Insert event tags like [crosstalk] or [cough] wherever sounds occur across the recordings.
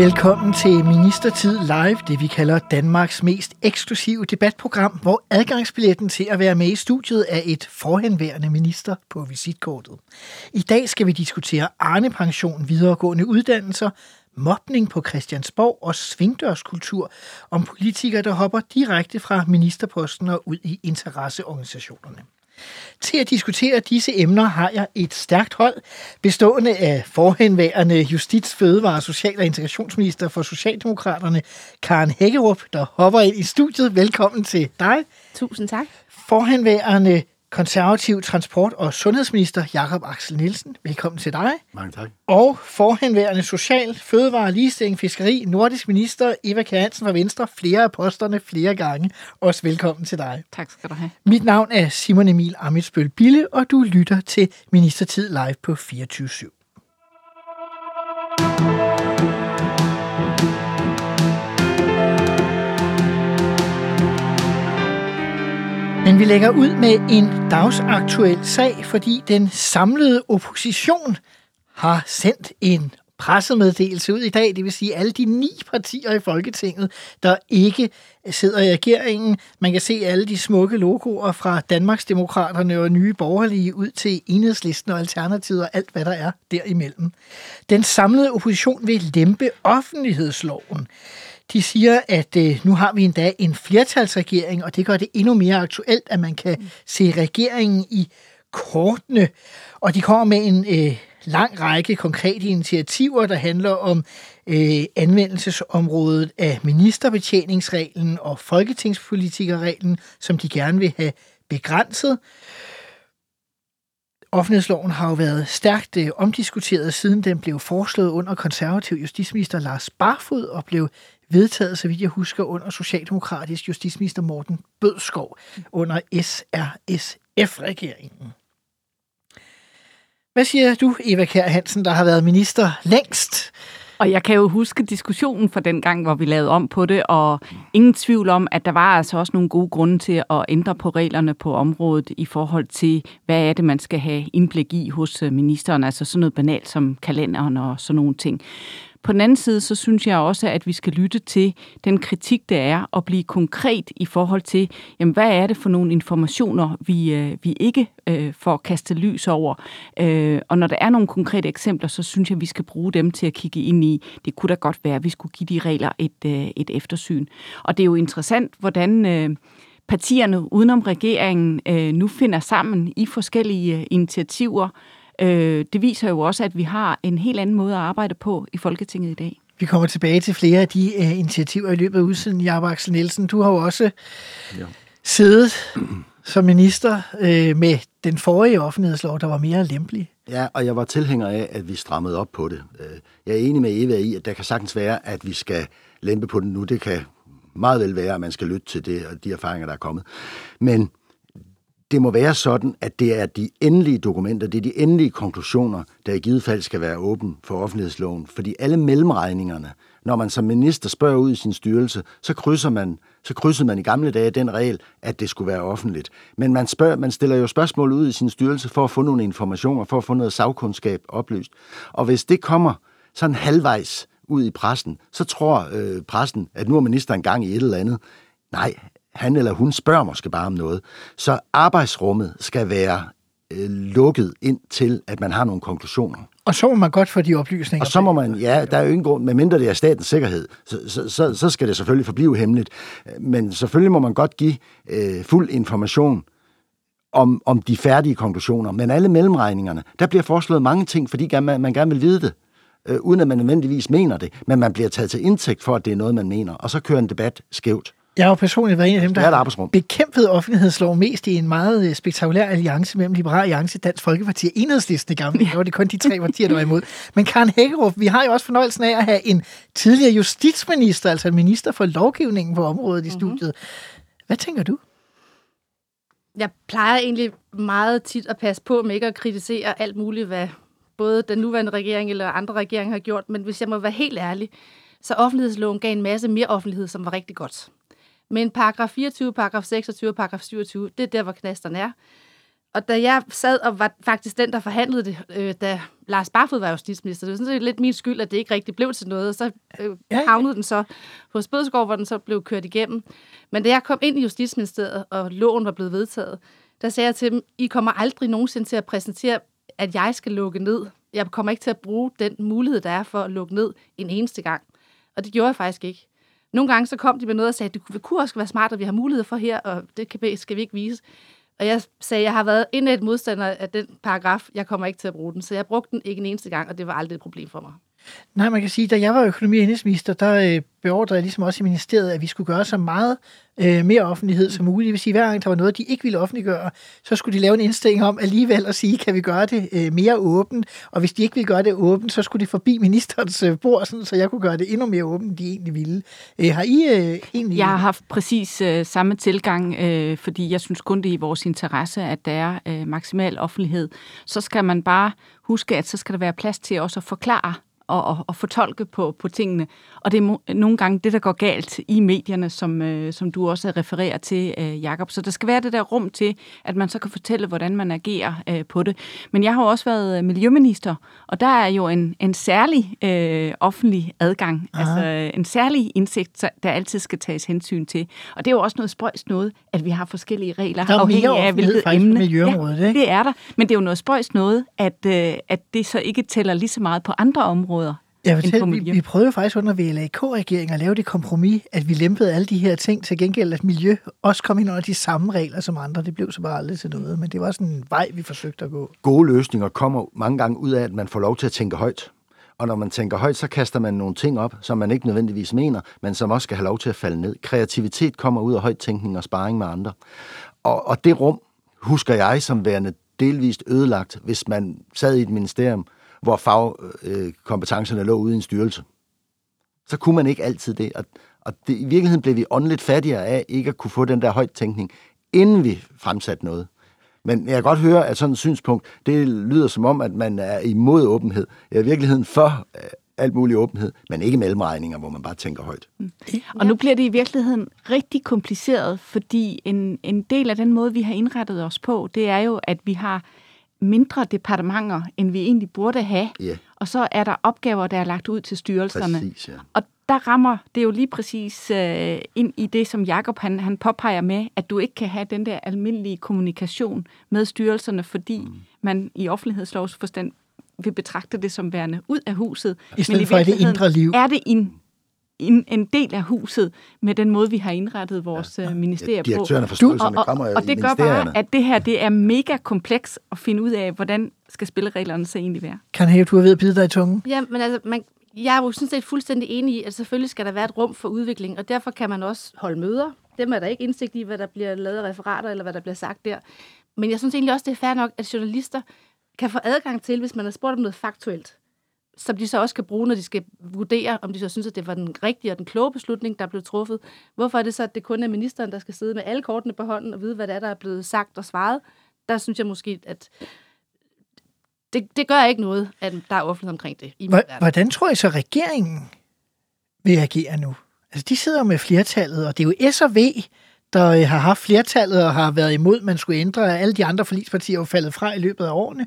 Velkommen til Ministertid Live, det vi kalder Danmarks mest eksklusive debatprogram, hvor adgangsbilletten til at være med i studiet er et forhenværende minister på visitkortet. I dag skal vi diskutere Arne-pension, videregående uddannelser, mobning på Christiansborg og svingdørskultur om politikere, der hopper direkte fra ministerposten og ud i interesseorganisationerne. Til at diskutere disse emner har jeg et stærkt hold, bestående af forhenværende Justits-, Fødevare, Social- og Integrationsminister for Socialdemokraterne, Karen Hækkerup, der hopper ind i studiet. Velkommen til dig. Tusind tak. Forhenværende konservativ transport- og sundhedsminister Jakob Axel Nielsen. Velkommen til dig. Mange tak. Og forhenværende social, fødevare, ligestilling, fiskeri, nordisk minister Eva Kjær Hansen fra Venstre. Flere af posterne flere gange. Også velkommen til dig. Tak skal du have. Mit navn er Simon Emil Amitsbøl Bille, og du lytter til Ministertid live på 24 /7. Men vi lægger ud med en dagsaktuel sag, fordi den samlede opposition har sendt en pressemeddelelse ud i dag, det vil sige alle de ni partier i Folketinget, der ikke sidder i regeringen. Man kan se alle de smukke logoer fra Danmarksdemokraterne og Nye Borgerlige ud til Enhedslisten og Alternativet og alt, hvad der er derimellem. Den samlede opposition vil lempe offentlighedsloven. De siger, at øh, nu har vi endda en flertalsregering, og det gør det endnu mere aktuelt, at man kan se regeringen i kortene. Og de kommer med en øh, lang række konkrete initiativer, der handler om øh, anvendelsesområdet af ministerbetjeningsreglen og folketingspolitikerreglen, som de gerne vil have begrænset. Offentlighedsloven har jo været stærkt øh, omdiskuteret, siden den blev foreslået under konservativ justitsminister Lars Barfod og blev vedtaget, så vidt jeg husker, under socialdemokratisk justitsminister Morten Bødskov under SRSF-regeringen. Hvad siger du, Eva Kjær Hansen, der har været minister længst? Og jeg kan jo huske diskussionen fra den gang, hvor vi lavede om på det, og ingen tvivl om, at der var altså også nogle gode grunde til at ændre på reglerne på området i forhold til, hvad er det, man skal have indblik i hos øh, ministeren, altså sådan noget banalt som kalenderen og sådan nogle ting. På den anden side, så synes jeg også, at vi skal lytte til den kritik, der er, og blive konkret i forhold til, jamen, hvad er det for nogle informationer, vi, øh, vi ikke øh, får kastet lys over. Øh, og når der er nogle konkrete eksempler, så synes jeg, at vi skal bruge dem til at kigge ind i. Det kunne da godt være, at vi skulle give de regler et, øh, et eftersyn. Og det er jo interessant, hvordan... Øh, partierne udenom regeringen øh, nu finder sammen i forskellige øh, initiativer, Øh, det viser jo også, at vi har en helt anden måde at arbejde på i Folketinget i dag. Vi kommer tilbage til flere af de uh, initiativer i løbet af udsendelsen. Jakob Axel Nielsen, du har jo også ja. siddet [clears throat] som minister uh, med den forrige offentlighedslov, der var mere lempelig. Ja, og jeg var tilhænger af, at vi strammede op på det. Jeg er enig med Eva i, at der kan sagtens være, at vi skal lempe på den nu. Det kan meget vel være, at man skal lytte til det og de erfaringer, der er kommet. Men det må være sådan, at det er de endelige dokumenter, det er de endelige konklusioner, der i givet fald skal være åben for offentlighedsloven. Fordi alle mellemregningerne, når man som minister spørger ud i sin styrelse, så krydser man, så krydsede man i gamle dage den regel, at det skulle være offentligt. Men man, spørger, man stiller jo spørgsmål ud i sin styrelse for at få nogle informationer, for at få noget sagkundskab oplyst. Og hvis det kommer sådan halvvejs ud i pressen, så tror øh, pressen, at nu er ministeren gang i et eller andet. Nej, han eller hun spørger måske bare om noget. Så arbejdsrummet skal være øh, lukket ind til, at man har nogle konklusioner. Og så må man godt få de oplysninger. Og så må man, ja, der er jo ingen grund, medmindre det er statens sikkerhed, så, så, så, så skal det selvfølgelig forblive hemmeligt. Men selvfølgelig må man godt give øh, fuld information om, om de færdige konklusioner. Men alle mellemregningerne, der bliver foreslået mange ting, fordi man, man gerne vil vide det, øh, uden at man nødvendigvis mener det. Men man bliver taget til indtægt for, at det er noget, man mener. Og så kører en debat skævt. Jeg har jo personligt været en af dem, er der arbejdsrum. bekæmpede offentlighedslov mest i en meget øh, spektakulær alliance mellem Liberal Alliance, Dansk Folkeparti og Enhedslisten i gamle. Ja. Det var det kun de tre partier, der var imod. Men Karen Hækkerup, vi har jo også fornøjelsen af at have en tidligere justitsminister, altså en minister for lovgivningen på området i studiet. Hvad tænker du? Jeg plejer egentlig meget tit at passe på med ikke at kritisere alt muligt, hvad både den nuværende regering eller andre regeringer har gjort, men hvis jeg må være helt ærlig, så offentlighedsloven gav en masse mere offentlighed, som var rigtig godt. Men paragraf 24, paragraf 26 og paragraf 27, det er der, hvor knasterne er. Og da jeg sad og var faktisk den, der forhandlede det, øh, da Lars Barfod var justitsminister, det var sådan set lidt min skyld, at det ikke rigtig blev til noget, og så øh, havnede den så hos Bødskov, hvor den så blev kørt igennem. Men da jeg kom ind i Justitsministeriet, og loven var blevet vedtaget, der sagde jeg til dem, I kommer aldrig nogensinde til at præsentere, at jeg skal lukke ned. Jeg kommer ikke til at bruge den mulighed, der er for at lukke ned en eneste gang. Og det gjorde jeg faktisk ikke. Nogle gange så kom de med noget og sagde, at kunne- det kunne også være smart, at vi har mulighed for her, og det kan, skal vi ikke vise. Og jeg sagde, jeg har været et modstander af den paragraf, jeg kommer ikke til at bruge den. Så jeg brugte den ikke en eneste gang, og det var aldrig et problem for mig. Nej, man kan sige, da jeg var økonomi- og indrigsminister, der øh, beordrede jeg ligesom også i ministeriet, at vi skulle gøre så meget øh, mere offentlighed som muligt. Det vil sige, hver gang der var noget, de ikke ville offentliggøre, så skulle de lave en indstilling om alligevel at sige, kan vi gøre det øh, mere åbent? Og hvis de ikke ville gøre det åbent, så skulle det forbi ministerens øh, bord, sådan, så jeg kunne gøre det endnu mere åbent, end de egentlig ville. Øh, har I øh, egentlig... Jeg har haft præcis øh, samme tilgang, øh, fordi jeg synes kun, det er i vores interesse, at der er øh, maksimal offentlighed. Så skal man bare huske, at så skal der være plads til også at forklare og, og, og fortolke på, på tingene. Og det er nogle gange det, der går galt i medierne, som, øh, som du også refererer til, øh, Jakob. Så der skal være det der rum til, at man så kan fortælle, hvordan man agerer øh, på det. Men jeg har jo også været øh, miljøminister, og der er jo en, en særlig øh, offentlig adgang, Aha. altså øh, en særlig indsigt, der altid skal tages hensyn til. Og det er jo også noget spøjst noget, at vi har forskellige regler, Der er afhængig af, hvilket emne. miljøområdet, ja, ikke? det er der. Men det er jo noget spøjst noget, at, øh, at det så ikke tæller lige så meget på andre områder. Jeg end fortæller, på vi, vi prøvede jo faktisk under VLAK-regeringen at lave det kompromis, at vi lempede alle de her ting, til gengæld at miljø også kom ind under de samme regler som andre. Det blev så bare aldrig til noget, men det var sådan en vej, vi forsøgte at gå. Gode løsninger kommer mange gange ud af, at man får lov til at tænke højt. Og når man tænker højt, så kaster man nogle ting op, som man ikke nødvendigvis mener, men som også skal have lov til at falde ned. Kreativitet kommer ud af højtænkning og sparring med andre. Og, og det rum husker jeg som værende delvist ødelagt, hvis man sad i et ministerium, hvor fagkompetencerne lå ude i en styrelse. Så kunne man ikke altid det. Og, og det, i virkeligheden blev vi åndeligt fattigere af ikke at kunne få den der højtænkning, inden vi fremsatte noget. Men jeg kan godt høre, at sådan et synspunkt, det lyder som om, at man er imod åbenhed. Jeg er i virkeligheden for øh, alt mulig åbenhed, men ikke mellemregninger, hvor man bare tænker højt. Og nu bliver det i virkeligheden rigtig kompliceret, fordi en, en del af den måde, vi har indrettet os på, det er jo, at vi har mindre departementer, end vi egentlig burde have. Ja. Og så er der opgaver, der er lagt ud til styrelserne. Præcis, ja. Og der rammer det jo lige præcis øh, ind i det, som Jakob han, han påpeger med, at du ikke kan have den der almindelige kommunikation med styrelserne, fordi mm. man i offentlighedslovsforstand vil betragte det som værende ud af huset. I stedet for i det virkeligheden indre liv. Er det en, en, en del af huset med den måde, vi har indrettet vores ja, ministerier Ja, på. direktørerne for og, og, kommer jo og i det gør bare, at det her det er mega kompleks at finde ud af, hvordan skal spillereglerne så egentlig være. Kan have, du er ved at bide dig i tungen? Ja, men altså, man, jeg er jo sådan set fuldstændig enig i, at selvfølgelig skal der være et rum for udvikling, og derfor kan man også holde møder. Dem er der ikke indsigt i, hvad der bliver lavet af referater, eller hvad der bliver sagt der. Men jeg synes egentlig også, det er fair nok, at journalister kan få adgang til, hvis man har spurgt om noget faktuelt, som de så også kan bruge, når de skal vurdere, om de så synes, at det var den rigtige og den kloge beslutning, der blev truffet. Hvorfor er det så, at det kun er ministeren, der skal sidde med alle kortene på hånden og vide, hvad det er, der er blevet sagt og svaret? Der synes jeg måske, at det, det gør ikke noget, at der er offentlighed omkring det. I. Hvordan tror I så, regeringen vil agere nu? Altså, de sidder med flertallet, og det er jo S og V, der øh, har haft flertallet og har været imod, at man skulle ændre. Alle de andre forligspartier er jo faldet fra i løbet af årene.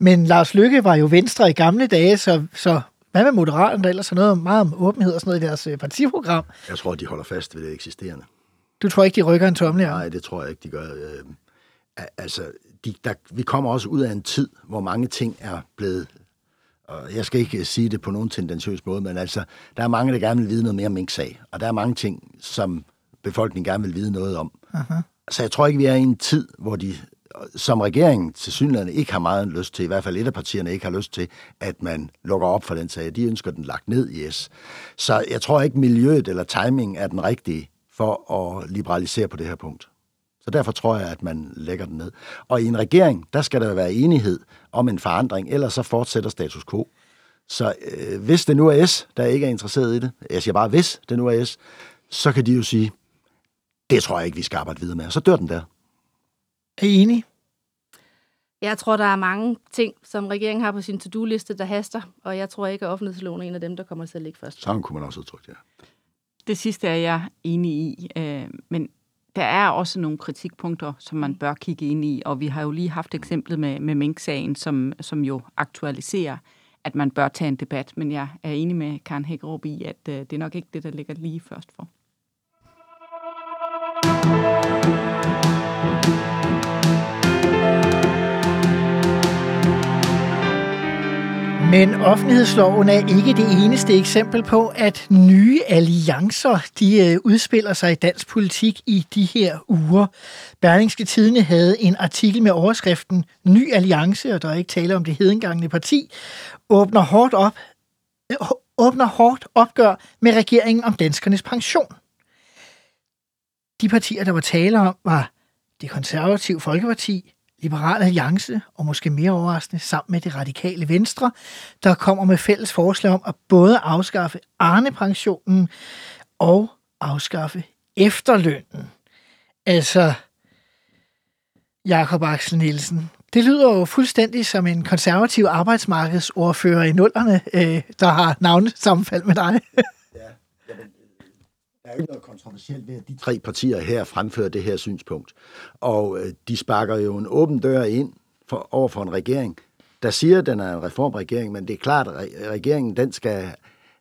Men Lars Lykke var jo venstre i gamle dage, så, så hvad med Moderaterne, der ellers har noget meget om åbenhed og sådan noget i deres øh, partiprogram? Jeg tror, de holder fast ved det eksisterende. Du tror ikke, de rykker en tommel? Nej, det tror jeg ikke, de gør. Øh, al- altså, de, der, vi kommer også ud af en tid, hvor mange ting er blevet... Og jeg skal ikke øh, sige det på nogen tendentiøs måde, men altså, der er mange, der gerne vil vide noget mere om Mink-sag. Og der er mange ting, som befolkningen gerne vil vide noget om. Aha. Så jeg tror ikke, vi er i en tid, hvor de som regeringen til synligheden ikke har meget lyst til, i hvert fald et af partierne ikke har lyst til, at man lukker op for den sag. De ønsker den lagt ned i S. Så jeg tror ikke, miljøet eller timing er den rigtige for at liberalisere på det her punkt. Så derfor tror jeg, at man lægger den ned. Og i en regering, der skal der være enighed om en forandring, ellers så fortsætter status quo. Så øh, hvis det nu er S, der ikke er interesseret i det, jeg siger bare hvis det nu er S, så kan de jo sige, det tror jeg ikke, vi skal arbejde videre med. Og så dør den der. Er I enige? Jeg tror, der er mange ting, som regeringen har på sin to-do-liste, der haster, og jeg tror ikke, at offentlighedsloven er en af dem, der kommer til at ligge først. Sådan kunne man også udtrykke det. Det sidste er jeg enig i, øh, men der er også nogle kritikpunkter, som man bør kigge ind i, og vi har jo lige haft eksemplet med, med Mink-sagen, som, som jo aktualiserer, at man bør tage en debat, men jeg er enig med Karen Hækkerup i, at øh, det er nok ikke det, der ligger lige først for. Men offentlighedsloven er ikke det eneste eksempel på, at nye alliancer de øh, udspiller sig i dansk politik i de her uger. Berlingske Tidene havde en artikel med overskriften Ny Alliance, og der er ikke tale om det hedengangne parti, åbner hårdt op øh, åbner hårdt opgør med regeringen om danskernes pension. De partier, der var tale om, var det konservative Folkeparti, Liberal Alliance og måske mere overraskende sammen med det radikale Venstre, der kommer med fælles forslag om at både afskaffe Arne-pensionen og afskaffe efterlønnen. Altså, Jakob Axel Nielsen, det lyder jo fuldstændig som en konservativ arbejdsmarkedsordfører i nullerne, øh, der har navnet sammenfald med dig. ja, er jo ikke noget kontroversielt ved, at de tre partier her fremfører det her synspunkt. Og øh, de sparker jo en åben dør ind for, over for en regering, der siger, at den er en reformregering, men det er klart, at regeringen den skal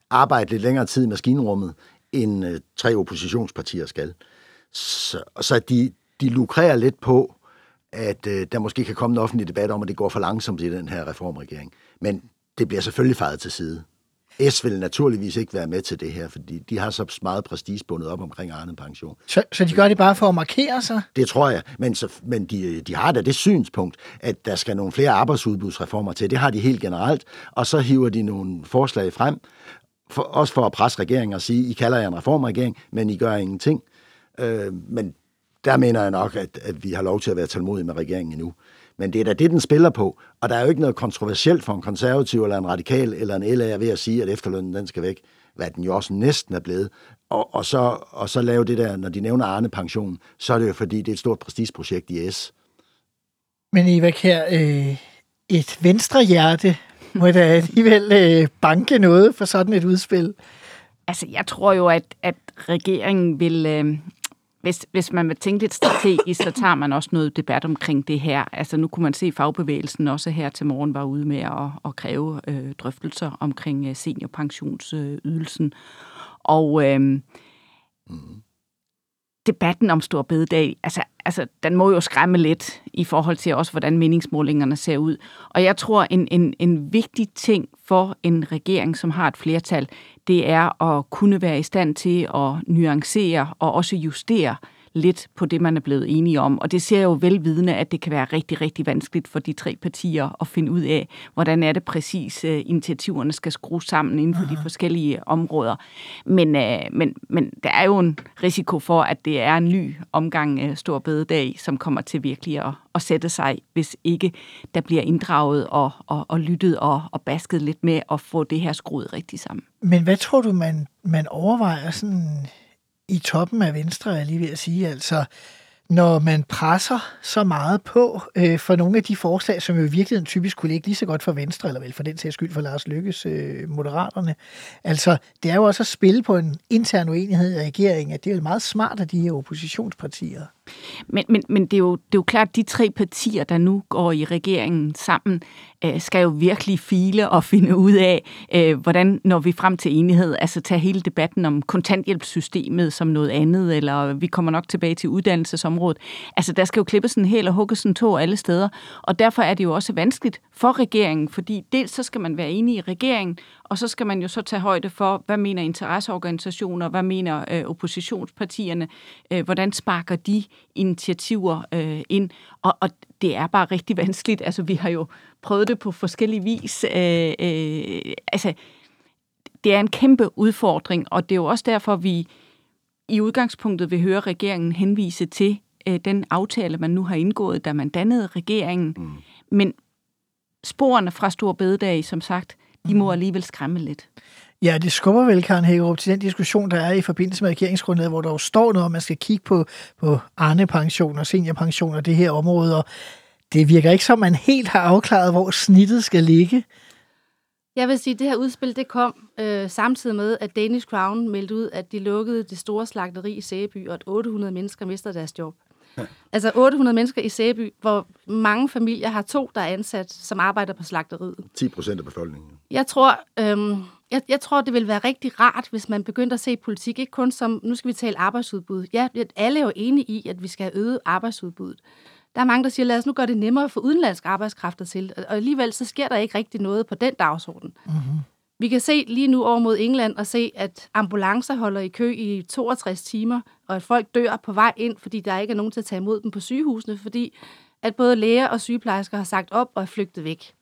arbejde lidt længere tid i maskinrummet, end øh, tre oppositionspartier skal. Så, så de, de lukrerer lidt på, at øh, der måske kan komme en offentlig debat om, at det går for langsomt i den her reformregering. Men det bliver selvfølgelig fejret til side. S vil naturligvis ikke være med til det her, fordi de har så meget prestige bundet op omkring Arne Pension. Så, så de gør det bare for at markere sig? Det tror jeg, men, så, men de, de har da det synspunkt, at der skal nogle flere arbejdsudbudsreformer til. Det har de helt generelt, og så hiver de nogle forslag frem, for, også for at presse regeringen og sige, I kalder jer en reformregering, men I gør ingenting. Øh, men der mener jeg nok, at, at vi har lov til at være tålmodige med regeringen endnu. Men det er da det, den spiller på. Og der er jo ikke noget kontroversielt for en konservativ, eller en radikal, eller en LA ved at sige, at efterlønnen den skal væk. Hvad den jo også næsten er blevet. Og, og, så, og så lave det der, når de nævner Arne Pension, så er det jo fordi, det er et stort prestigeprojekt i S. Men Eva her øh, et venstre hjerte må da alligevel øh, banke noget for sådan et udspil. Altså, jeg tror jo, at, at regeringen vil, øh, hvis, hvis man vil tænke lidt strategisk, så tager man også noget debat omkring det her. Altså nu kunne man se, at fagbevægelsen også her til morgen var ude med at, at kræve øh, drøftelser omkring øh, seniorpensionsydelsen. Og øh, mm debatten om Stor Bededag, altså, altså den må jo skræmme lidt i forhold til også, hvordan meningsmålingerne ser ud. Og jeg tror, en, en, en vigtig ting for en regering, som har et flertal, det er at kunne være i stand til at nuancere og også justere lidt på det, man er blevet enige om. Og det ser jo velvidende, at det kan være rigtig, rigtig vanskeligt for de tre partier at finde ud af, hvordan er det præcis, uh, initiativerne skal skrues sammen inden for de forskellige områder. Men, uh, men, men der er jo en risiko for, at det er en ny omgang uh, Stor Bededag, som kommer til virkelig at, at sætte sig, hvis ikke der bliver inddraget og, og, og lyttet og, og basket lidt med at få det her skruet rigtig sammen. Men hvad tror du, man, man overvejer sådan i toppen af Venstre, er lige ved at sige. Altså, når man presser så meget på øh, for nogle af de forslag, som jo i virkeligheden typisk kunne ligge lige så godt for Venstre, eller vel for den sags skyld for Lars Lykkes øh, Moderaterne. Altså, det er jo også at spille på en intern uenighed i regeringen, at det er jo meget smart af de her oppositionspartier. Men, men, men det, er jo, det er jo klart, at de tre partier, der nu går i regeringen sammen, øh, skal jo virkelig file og finde ud af, øh, hvordan når vi frem til enighed. Altså tage hele debatten om kontanthjælpssystemet som noget andet, eller vi kommer nok tilbage til uddannelsesområdet. Altså der skal jo klippes en hel og hugges en tog alle steder, og derfor er det jo også vanskeligt for regeringen, fordi dels så skal man være enige i regeringen, og så skal man jo så tage højde for, hvad mener interesseorganisationer, hvad mener øh, oppositionspartierne, øh, hvordan sparker de initiativer øh, ind. Og, og det er bare rigtig vanskeligt. Altså, vi har jo prøvet det på forskellige vis. Øh, øh, altså, det er en kæmpe udfordring, og det er jo også derfor, vi i udgangspunktet vil høre regeringen henvise til øh, den aftale, man nu har indgået, da man dannede regeringen. Mm. Men sporene fra Stor Bededag, som sagt, de må alligevel skræmme lidt. Ja, det skubber vel, Karen Hækkerup, til den diskussion, der er i forbindelse med regeringsgrundlaget, hvor der jo står noget om, at man skal kigge på, på Arne-pension og seniorpension og det her område, og det virker ikke som, man helt har afklaret, hvor snittet skal ligge. Jeg vil sige, at det her udspil det kom øh, samtidig med, at Danish Crown meldte ud, at de lukkede det store slagteri i Sæby, og at 800 mennesker mister deres job. [laughs] Altså 800 mennesker i Sæby, hvor mange familier har to, der er ansat, som arbejder på slagteriet. 10 procent af befolkningen. Jeg tror, øhm, jeg, jeg tror, det vil være rigtig rart, hvis man begyndte at se politik, ikke kun som, nu skal vi tale arbejdsudbud. Ja, alle er jo enige i, at vi skal have øget arbejdsudbuddet. Der er mange, der siger, lad os nu gøre det nemmere for udenlandske arbejdskrafter til. Og alligevel så sker der ikke rigtig noget på den dagsorden. Mm-hmm. Vi kan se lige nu over mod England og se, at ambulancer holder i kø i 62 timer, og at folk dør på vej ind, fordi der ikke er nogen til at tage imod dem på sygehusene, fordi at både læger og sygeplejersker har sagt op og er flygtet væk.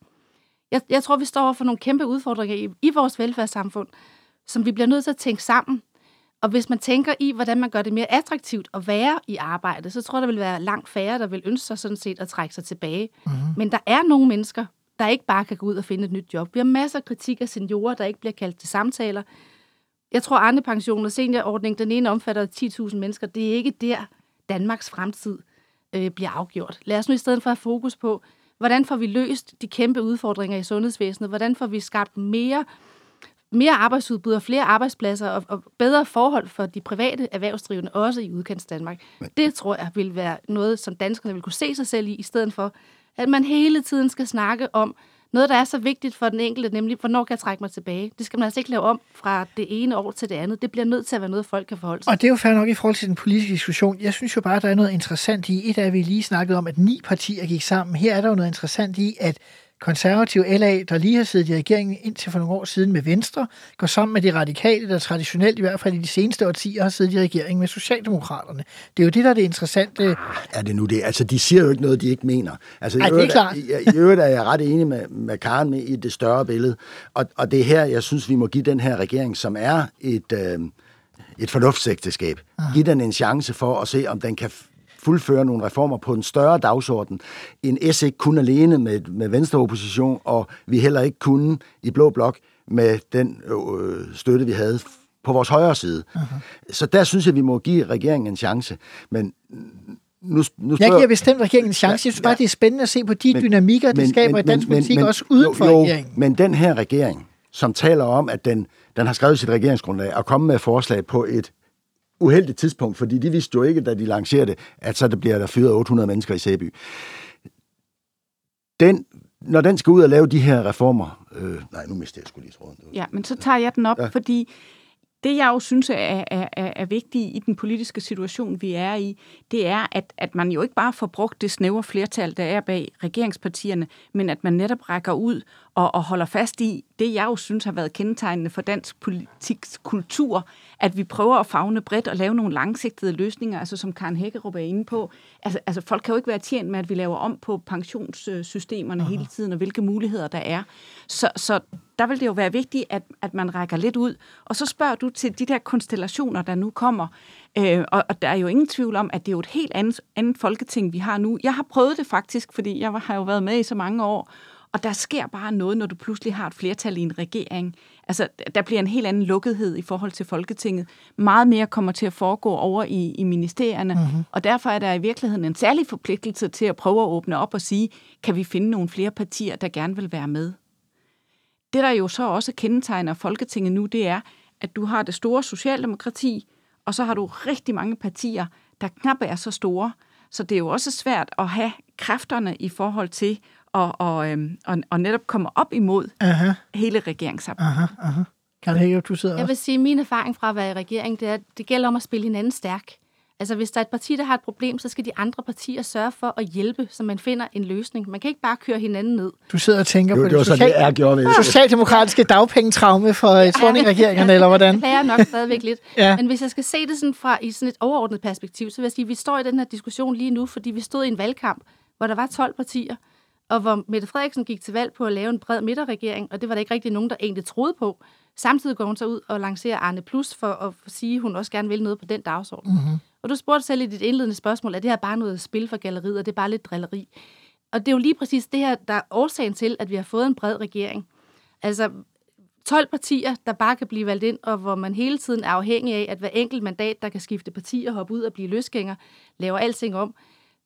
Jeg, jeg tror, vi står for nogle kæmpe udfordringer i, i vores velfærdssamfund, som vi bliver nødt til at tænke sammen. Og hvis man tænker i, hvordan man gør det mere attraktivt at være i arbejde, så tror jeg, der vil være langt færre, der vil ønske sig sådan set at trække sig tilbage. Mm-hmm. Men der er nogle mennesker, der ikke bare kan gå ud og finde et nyt job. Vi har masser af kritik af seniorer, der ikke bliver kaldt til samtaler. Jeg tror, Arne Pension og seniorordning, den ene omfatter 10.000 mennesker. Det er ikke der, Danmarks fremtid øh, bliver afgjort. Lad os nu i stedet for have fokus på, hvordan får vi løst de kæmpe udfordringer i sundhedsvæsenet? Hvordan får vi skabt mere mere arbejdsudbud og flere arbejdspladser og, og bedre forhold for de private erhvervsdrivende, også i udkants Danmark. Det tror jeg vil være noget, som danskerne vil kunne se sig selv i, i stedet for, at man hele tiden skal snakke om noget, der er så vigtigt for den enkelte, nemlig, hvornår kan jeg trække mig tilbage? Det skal man altså ikke lave om fra det ene år til det andet. Det bliver nødt til at være noget, folk kan forholde sig Og det er jo fair nok i forhold til den politiske diskussion. Jeg synes jo bare, der er noget interessant i, et af vi lige snakket om, at ni partier gik sammen. Her er der jo noget interessant i, at konservativ LA, der lige har siddet i regeringen indtil for nogle år siden med Venstre, går sammen med de radikale, der traditionelt i hvert fald i de seneste årtier har siddet i regeringen med Socialdemokraterne. Det er jo det, der er det interessante. Ah, er det nu det? Altså, de siger jo ikke noget, de ikke mener. Altså, Ej, det er klart. I, I øvrigt er jeg ret enig med, med Karen med i det større billede. Og, og det er her, jeg synes, vi må give den her regering, som er et... Øh, et fornuftsægteskab. Giv den en chance for at se, om den kan fuldføre nogle reformer på en større dagsorden, end S ikke kun alene med, med venstre opposition, og vi heller ikke kunne i Blå Blok med den øh, støtte, vi havde på vores højre side. Uh-huh. Så der synes jeg, vi må give regeringen en chance. Men nu, nu spørger... Jeg giver bestemt regeringen en chance. Jeg synes bare, det er spændende at se på de men, dynamikker, det skaber men, i dansk men, politik, men, også uden for jo, regeringen. Men den her regering, som taler om, at den, den har skrevet sit regeringsgrundlag og kommet med forslag på et uheldigt tidspunkt, fordi de vidste jo ikke, da de lancerede det, at så der bliver der fyret 800 mennesker i Sæby. Den, når den skal ud og lave de her reformer... Øh, nej, nu mister jeg sgu lige tråden. Ja, men så tager jeg den op, ja. fordi det, jeg jo synes er, er, er, er vigtigt i den politiske situation, vi er i, det er, at, at man jo ikke bare får brugt det snævre flertal, der er bag regeringspartierne, men at man netop rækker ud og, og holder fast i det, jeg jo synes har været kendetegnende for dansk politiks kultur, at vi prøver at fagne bredt og lave nogle langsigtede løsninger, altså som Karen Hækkerup er inde på. Altså, altså folk kan jo ikke være tjent med, at vi laver om på pensionssystemerne Aha. hele tiden, og hvilke muligheder der er. Så, så der vil det jo være vigtigt, at, at man rækker lidt ud. Og så spørger du til de der konstellationer, der nu kommer. Øh, og, og der er jo ingen tvivl om, at det er jo et helt andet, andet folketing, vi har nu. Jeg har prøvet det faktisk, fordi jeg har jo været med i så mange år, og der sker bare noget, når du pludselig har et flertal i en regering. Altså, der bliver en helt anden lukkethed i forhold til Folketinget. Meget mere kommer til at foregå over i, i ministerierne, mm-hmm. og derfor er der i virkeligheden en særlig forpligtelse til at prøve at åbne op og sige, kan vi finde nogle flere partier, der gerne vil være med? Det, der jo så også kendetegner Folketinget nu, det er, at du har det store socialdemokrati, og så har du rigtig mange partier, der knap er så store. Så det er jo også svært at have kræfterne i forhold til og, og, øhm, og, og netop kommer op imod aha. hele regeringsapparatet. Aha, aha. Karl Hæger, du sidder Jeg vil sige, at min erfaring fra at være i regering, det er, at det gælder om at spille hinanden stærk. Altså, hvis der er et parti, der har et problem, så skal de andre partier sørge for at hjælpe, så man finder en løsning. Man kan ikke bare køre hinanden ned. Du sidder og tænker jo, på det, det social... det er gjort, socialdemokratiske dagpengetraume for ja, Thorning-regeringerne, [laughs] eller hvordan? Det er nok stadigvæk lidt. [laughs] ja. Men hvis jeg skal se det sådan fra i sådan et overordnet perspektiv, så vil jeg sige, at vi står i den her diskussion lige nu, fordi vi stod i en valgkamp, hvor der var 12 partier, og hvor Mette Frederiksen gik til valg på at lave en bred midterregering, og det var der ikke rigtig nogen, der egentlig troede på. Samtidig går hun så ud og lancerer Arne Plus for at sige, at hun også gerne vil noget på den dagsorden. Mm-hmm. Og du spurgte selv i dit indledende spørgsmål, at det her bare noget spil for galleriet, og det er bare lidt drilleri. Og det er jo lige præcis det her, der er årsagen til, at vi har fået en bred regering. Altså, 12 partier, der bare kan blive valgt ind, og hvor man hele tiden er afhængig af, at hver enkelt mandat, der kan skifte parti og hoppe ud og blive løsgænger, laver alting om.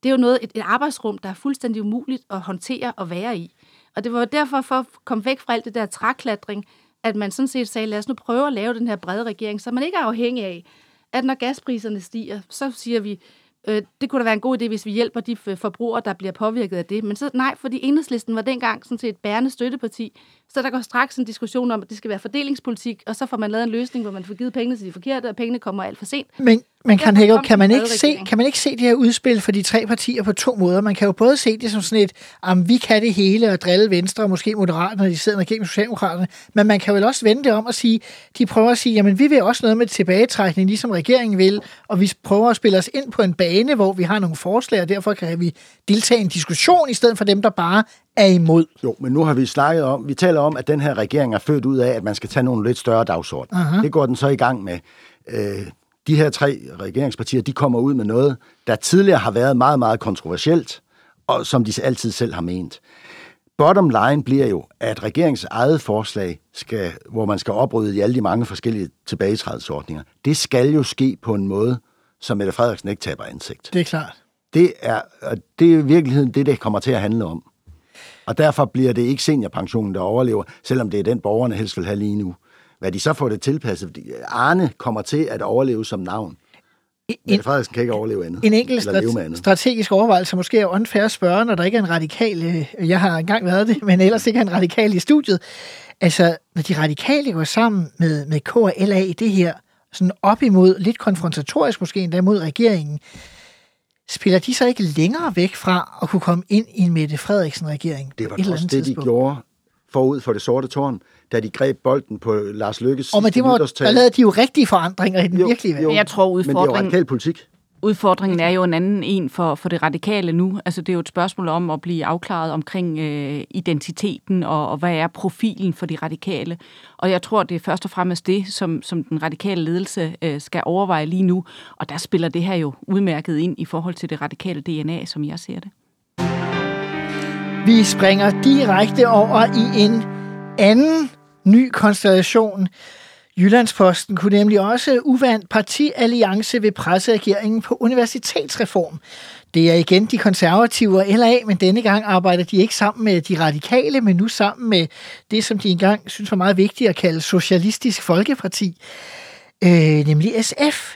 Det er jo noget, et, et arbejdsrum, der er fuldstændig umuligt at håndtere og være i. Og det var derfor for at komme væk fra alt det der træklatring, at man sådan set sagde, lad os nu prøve at lave den her brede regering, så man ikke er afhængig af, at når gaspriserne stiger, så siger vi, øh, det kunne da være en god idé, hvis vi hjælper de forbrugere, der bliver påvirket af det. Men så nej, fordi enhedslisten var dengang sådan set et bærende støtteparti, så der går straks en diskussion om, at det skal være fordelingspolitik, og så får man lavet en løsning, hvor man får givet pengene til de forkerte, og pengene kommer alt for sent. Men, men kan, Hækker, kan, man ikke se, kan man ikke se det her udspil for de tre partier på to måder? Man kan jo både se det som sådan et, om vi kan det hele og drille Venstre og måske Moderaterne, de sidder gennem Socialdemokraterne, men man kan vel også vende det om og sige, de prøver at sige, jamen vi vil også noget med tilbagetrækning, ligesom regeringen vil, og vi prøver at spille os ind på en bane, hvor vi har nogle forslag, og derfor kan vi deltage i en diskussion, i stedet for dem, der bare er imod. Jo, men nu har vi snakket om, vi taler om, at den her regering er født ud af, at man skal tage nogle lidt større dagsorden. Aha. Det går den så i gang med. Øh, de her tre regeringspartier, de kommer ud med noget, der tidligere har været meget, meget kontroversielt, og som de altid selv har ment. Bottom line bliver jo, at regeringens eget forslag, skal, hvor man skal oprydde i alle de mange forskellige tilbagetrædelsordninger, det skal jo ske på en måde, som Mette Frederiksen ikke taber ansigt. Det er klart. Det er, det er i virkeligheden det, det kommer til at handle om. Og derfor bliver det ikke seniorpensionen, der overlever, selvom det er den, borgerne helst vil have lige nu. Hvad de så får det tilpasset, fordi Arne kommer til at overleve som navn. En, Mette Frederiksen kan ikke overleve andet. En enkelt strate- strategisk overvejelse, måske er unfair at spørge, når der ikke er en radikal, øh, jeg har engang været det, [laughs] men ellers ikke er en radikal i studiet. Altså, når de radikale går sammen med, med KLA i det her, sådan op imod, lidt konfrontatorisk måske endda mod regeringen, spiller de så ikke længere væk fra at kunne komme ind i en Mette Frederiksen-regering? Det var også det, de gjorde forud for det sorte tårn, da de greb bolden på Lars Lykkes Og men det var, der lavede de jo rigtige forandringer i den jo, virkelige verden. Jeg tror, udfordringen... Men det er jo radikal politik. Udfordringen er jo en anden en for, for det radikale nu. Altså, det er jo et spørgsmål om at blive afklaret omkring øh, identiteten og, og hvad er profilen for de radikale. Og jeg tror, det er først og fremmest det, som, som den radikale ledelse øh, skal overveje lige nu. Og der spiller det her jo udmærket ind i forhold til det radikale DNA, som jeg ser det. Vi springer direkte over i en anden ny konstellation. Jyllandsposten kunne nemlig også uvandt partialliance ved presseregeringen på universitetsreform. Det er igen de konservative og LA, men denne gang arbejder de ikke sammen med de radikale, men nu sammen med det, som de engang synes var meget vigtigt at kalde Socialistisk Folkeparti, øh, nemlig SF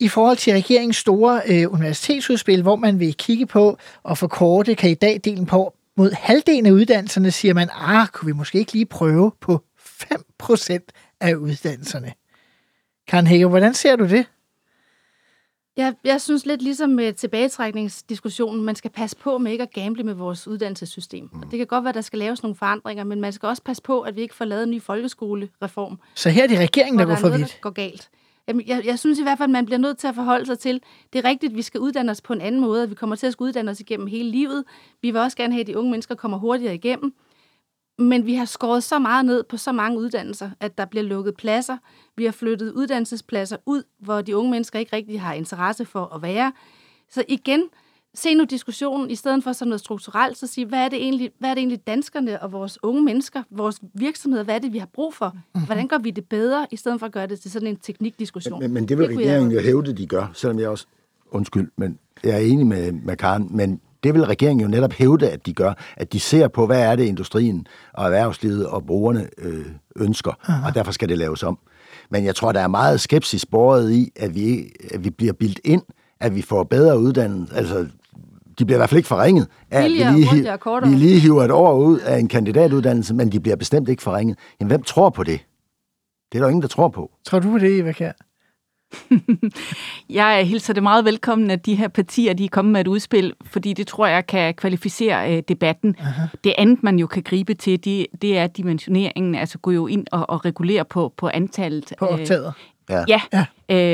i forhold til regeringens store øh, universitetsudspil, hvor man vil kigge på og forkorte kan i dag delen på mod halvdelen af uddannelserne, siger man, ah, kunne vi måske ikke lige prøve på 5% af uddannelserne. Karen Hækker, hvordan ser du det? Jeg, jeg synes lidt ligesom med tilbagetrækningsdiskussionen, man skal passe på med ikke at gamble med vores uddannelsessystem. Mm. Det kan godt være, at der skal laves nogle forandringer, men man skal også passe på, at vi ikke får lavet en ny folkeskolereform. Så her er det regeringen, der går for vidt? Der går galt. Jamen, jeg, jeg synes i hvert fald, at man bliver nødt til at forholde sig til, det er rigtigt, at vi skal uddanne os på en anden måde, vi kommer til at skulle uddanne os igennem hele livet. Vi vil også gerne have, at de unge mennesker kommer hurtigere igennem. Men vi har skåret så meget ned på så mange uddannelser, at der bliver lukket pladser. Vi har flyttet uddannelsespladser ud, hvor de unge mennesker ikke rigtig har interesse for at være. Så igen, se nu diskussionen, i stedet for sådan noget strukturelt, så sige, hvad er det egentlig, hvad er det egentlig danskerne og vores unge mennesker, vores virksomheder, hvad er det, vi har brug for? Mhm. Hvordan gør vi det bedre, i stedet for at gøre det til sådan en teknikdiskussion? Men, men det vil det regeringen jo hævde, de gør, selvom jeg også, undskyld, men jeg er enig med, med Karen, men det vil regeringen jo netop hævde, at de gør, at de ser på, hvad er det industrien og erhvervslivet og brugerne øh, ønsker, Aha. og derfor skal det laves om. Men jeg tror, der er meget skepsis borget i, at vi, at vi bliver bildt ind, at vi får bedre uddannelse, altså de bliver i hvert fald ikke forringet af, at vi lige, vi lige hiver et år ud af en kandidatuddannelse, men de bliver bestemt ikke forringet. Jamen, hvem tror på det? Det er der ingen, der tror på. Tror du på det, Eva Kjær? [laughs] jeg hilser det meget velkommen, at de her partier de er kommet med et udspil, fordi det tror jeg kan kvalificere øh, debatten. Aha. Det andet, man jo kan gribe til, det, det er dimensioneringen, altså gå jo ind og, og regulere på, på antallet. På optaget. Øh, ja, ja.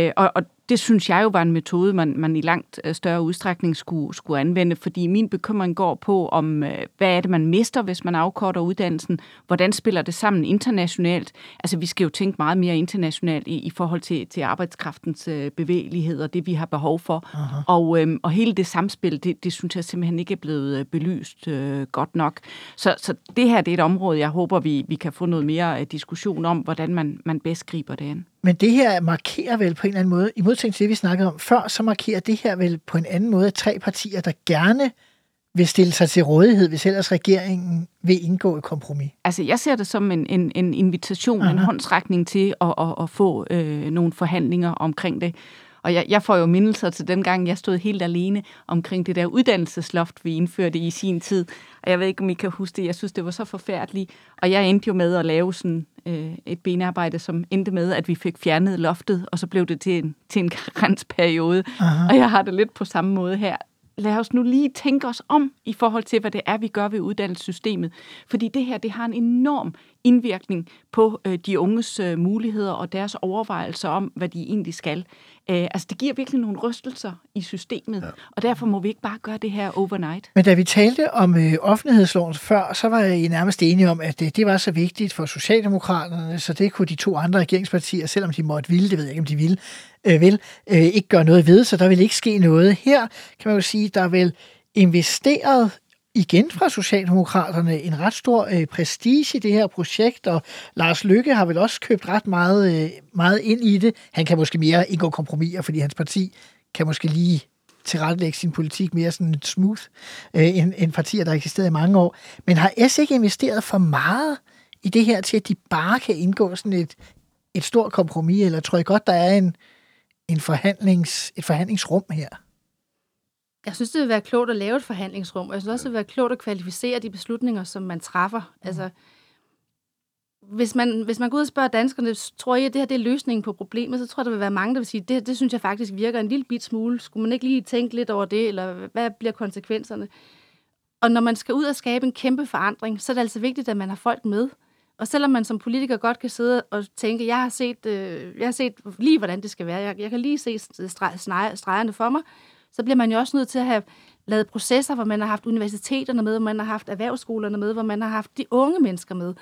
Øh, og, og det synes jeg jo var en metode, man, man i langt øh, større udstrækning skulle, skulle anvende, fordi min bekymring går på, om øh, hvad er det, man mister, hvis man afkorter uddannelsen? Hvordan spiller det sammen internationalt? Altså, vi skal jo tænke meget mere internationalt i, i forhold til, til arbejdskraftens øh, bevægelighed og det, vi har behov for. Og, øh, og hele det samspil, det, det synes jeg simpelthen ikke er blevet belyst øh, godt nok. Så, så det her det er et område, jeg håber, vi, vi kan få noget mere diskussion om, hvordan man, man bedst griber det an. Men det her markerer vel på en eller anden måde, i modsætning til det, vi snakkede om før, så markerer det her vel på en anden måde tre partier, der gerne vil stille sig til rådighed, hvis ellers regeringen vil indgå et kompromis. Altså, jeg ser det som en, en, en invitation, Aha. en håndsrækning til at, at, at få øh, nogle forhandlinger omkring det. Og jeg, jeg får jo mindelser til den gang, jeg stod helt alene omkring det der uddannelsesloft, vi indførte i sin tid. Og jeg ved ikke, om I kan huske det. Jeg synes, det var så forfærdeligt. Og jeg endte jo med at lave sådan øh, et benarbejde, som endte med, at vi fik fjernet loftet, og så blev det til en, til en [laughs] karensperiode. Aha. Og jeg har det lidt på samme måde her lad os nu lige tænke os om i forhold til, hvad det er, vi gør ved uddannelsessystemet. Fordi det her, det har en enorm indvirkning på øh, de unges øh, muligheder og deres overvejelser om, hvad de egentlig skal. Øh, altså, det giver virkelig nogle rystelser i systemet, ja. og derfor må vi ikke bare gøre det her overnight. Men da vi talte om øh, offentlighedsloven før, så var jeg nærmest enige om, at det, det var så vigtigt for Socialdemokraterne, så det kunne de to andre regeringspartier, selvom de måtte ville, det ved jeg ikke, om de ville, øh, vil, øh, ikke gøre noget ved, så der vil ikke ske noget. Her kan man jo sige, der er vel investeret igen fra Socialdemokraterne en ret stor øh, prestige i det her projekt, og Lars Lykke har vel også købt ret meget, øh, meget ind i det. Han kan måske mere indgå kompromiser, fordi hans parti kan måske lige tilrettelægge sin politik mere sådan smooth øh, end, end partier, der har eksisteret i mange år. Men har S ikke investeret for meget i det her til, at de bare kan indgå sådan et, et stort kompromis, eller tror I godt, der er en, en forhandlings, et forhandlingsrum her? Jeg synes, det vil være klogt at lave et forhandlingsrum, og jeg synes også, det vil være klogt at kvalificere de beslutninger, som man træffer. Mm. Altså, hvis man, hvis man går ud og spørger danskerne, tror jeg, at det her det er løsningen på problemet, så tror jeg, der vil være mange, der vil sige, det, det synes jeg faktisk virker en lille bit smule. Skulle man ikke lige tænke lidt over det, eller hvad bliver konsekvenserne? Og når man skal ud og skabe en kæmpe forandring, så er det altså vigtigt, at man har folk med. Og selvom man som politiker godt kan sidde og tænke, jeg har set, øh, jeg har set lige, hvordan det skal være, jeg, jeg kan lige se stregerne for mig, så bliver man jo også nødt til at have lavet processer, hvor man har haft universiteterne med, hvor man har haft erhvervsskolerne med, hvor man har haft de unge mennesker med.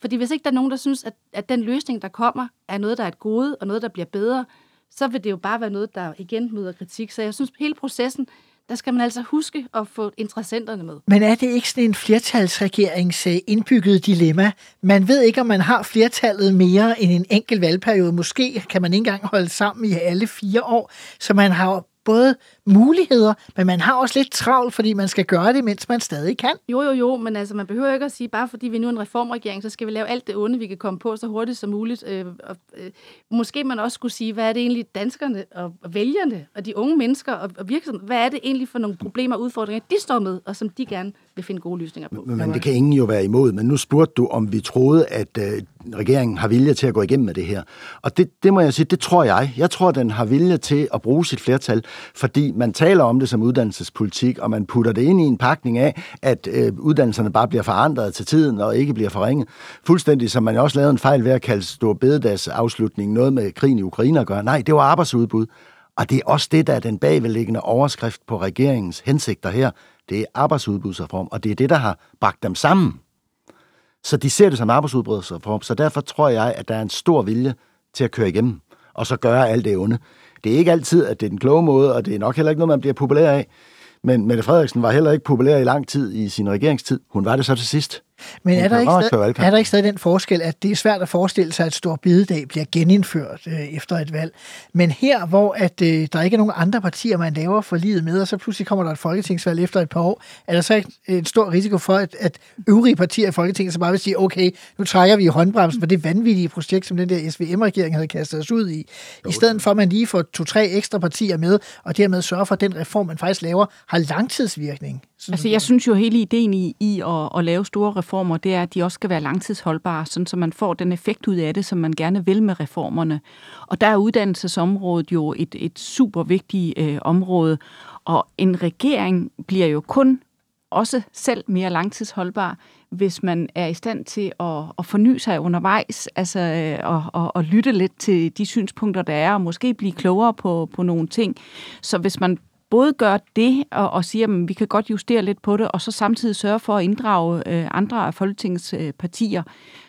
Fordi hvis ikke der er nogen, der synes, at, at den løsning, der kommer, er noget, der er et gode, og noget, der bliver bedre, så vil det jo bare være noget, der igen møder kritik. Så jeg synes, hele processen, der skal man altså huske at få interessenterne med. Men er det ikke sådan en flertalsregerings indbygget dilemma? Man ved ikke, om man har flertallet mere end en enkelt valgperiode. Måske kan man ikke engang holde sammen i alle fire år, så man har både muligheder, men man har også lidt travlt, fordi man skal gøre det, mens man stadig kan. Jo, jo, jo, men altså, man behøver ikke at sige, bare fordi vi nu er en reformregering, så skal vi lave alt det onde, vi kan komme på så hurtigt som muligt. Øh, og, øh, måske man også skulle sige, hvad er det egentlig danskerne og vælgerne og de unge mennesker og, og virksomheder, hvad er det egentlig for nogle problemer og udfordringer, de står med, og som de gerne vil finde gode løsninger på. Men, men det kan ingen jo være imod, men nu spurgte du, om vi troede, at øh, regeringen har vilje til at gå igennem med det her. Og det, det må jeg sige, det tror jeg. Jeg tror, den har vilje til at bruge sit flertal, fordi man taler om det som uddannelsespolitik, og man putter det ind i en pakning af, at øh, uddannelserne bare bliver forandret til tiden og ikke bliver forringet. Fuldstændig som man også lavede en fejl ved at kalde stor bededags afslutning noget med krigen i Ukraine at gøre. Nej, det var arbejdsudbud. Og det er også det, der er den bagvedliggende overskrift på regeringens hensigter her. Det er arbejdsudbudsreform, og det er det, der har bragt dem sammen. Så de ser det som arbejdsudbudsreform, så derfor tror jeg, at der er en stor vilje til at køre igennem, og så gøre alt det onde. Det er ikke altid, at det er den kloge måde, og det er nok heller ikke noget, man bliver populær af. Men Mette Frederiksen var heller ikke populær i lang tid i sin regeringstid. Hun var det så til sidst. Men er der, ikke stadig, er der ikke stadig den forskel, at det er svært at forestille sig, at Stor Bidedag bliver genindført øh, efter et valg? Men her, hvor at, øh, der ikke er nogen andre partier, man laver for livet med, og så pludselig kommer der et folketingsvalg efter et par år, er der så ikke en stor risiko for, at, at øvrige partier i Folketinget så bare vil sige, okay, nu trækker vi i håndbremsen på det vanvittige projekt, som den der SVM-regering havde kastet os ud i. I stedet for, at man lige får to-tre ekstra partier med, og dermed sørger for, at den reform, man faktisk laver, har langtidsvirkning. Sådan altså, jeg synes jo hele ideen i, i at, at lave store reformer, reformer, det er, at de også skal være langtidsholdbare, sådan så man får den effekt ud af det, som man gerne vil med reformerne. Og der er uddannelsesområdet jo et, et super vigtigt øh, område, og en regering bliver jo kun også selv mere langtidsholdbar, hvis man er i stand til at, at forny sig undervejs, altså øh, og, og, og lytte lidt til de synspunkter, der er, og måske blive klogere på, på nogle ting. Så hvis man både gør det og, og siger, at vi kan godt justere lidt på det, og så samtidig sørge for at inddrage øh, andre af Folketingets øh, partier,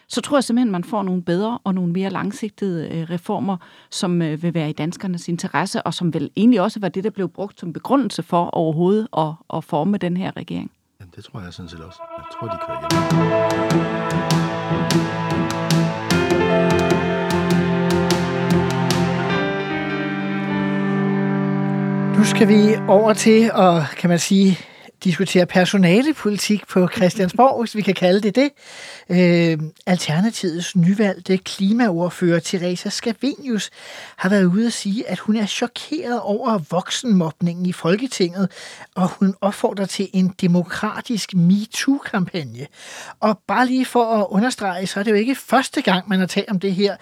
så tror jeg simpelthen, man får nogle bedre og nogle mere langsigtede øh, reformer, som øh, vil være i danskernes interesse, og som vel egentlig også var det, der blev brugt som begrundelse for overhovedet at, at forme den her regering. Jamen, det tror jeg sådan set også. Jeg tror, de kører hjem. Nu skal vi over til at, kan man sige, diskutere personalepolitik på Christiansborg, hvis vi kan kalde det det. Øh, Alternativets nyvalgte klimaordfører Teresa Scavenius har været ude at sige, at hun er chokeret over voksenmobningen i Folketinget, og hun opfordrer til en demokratisk MeToo-kampagne. Og bare lige for at understrege, så er det jo ikke første gang, man har talt om det her.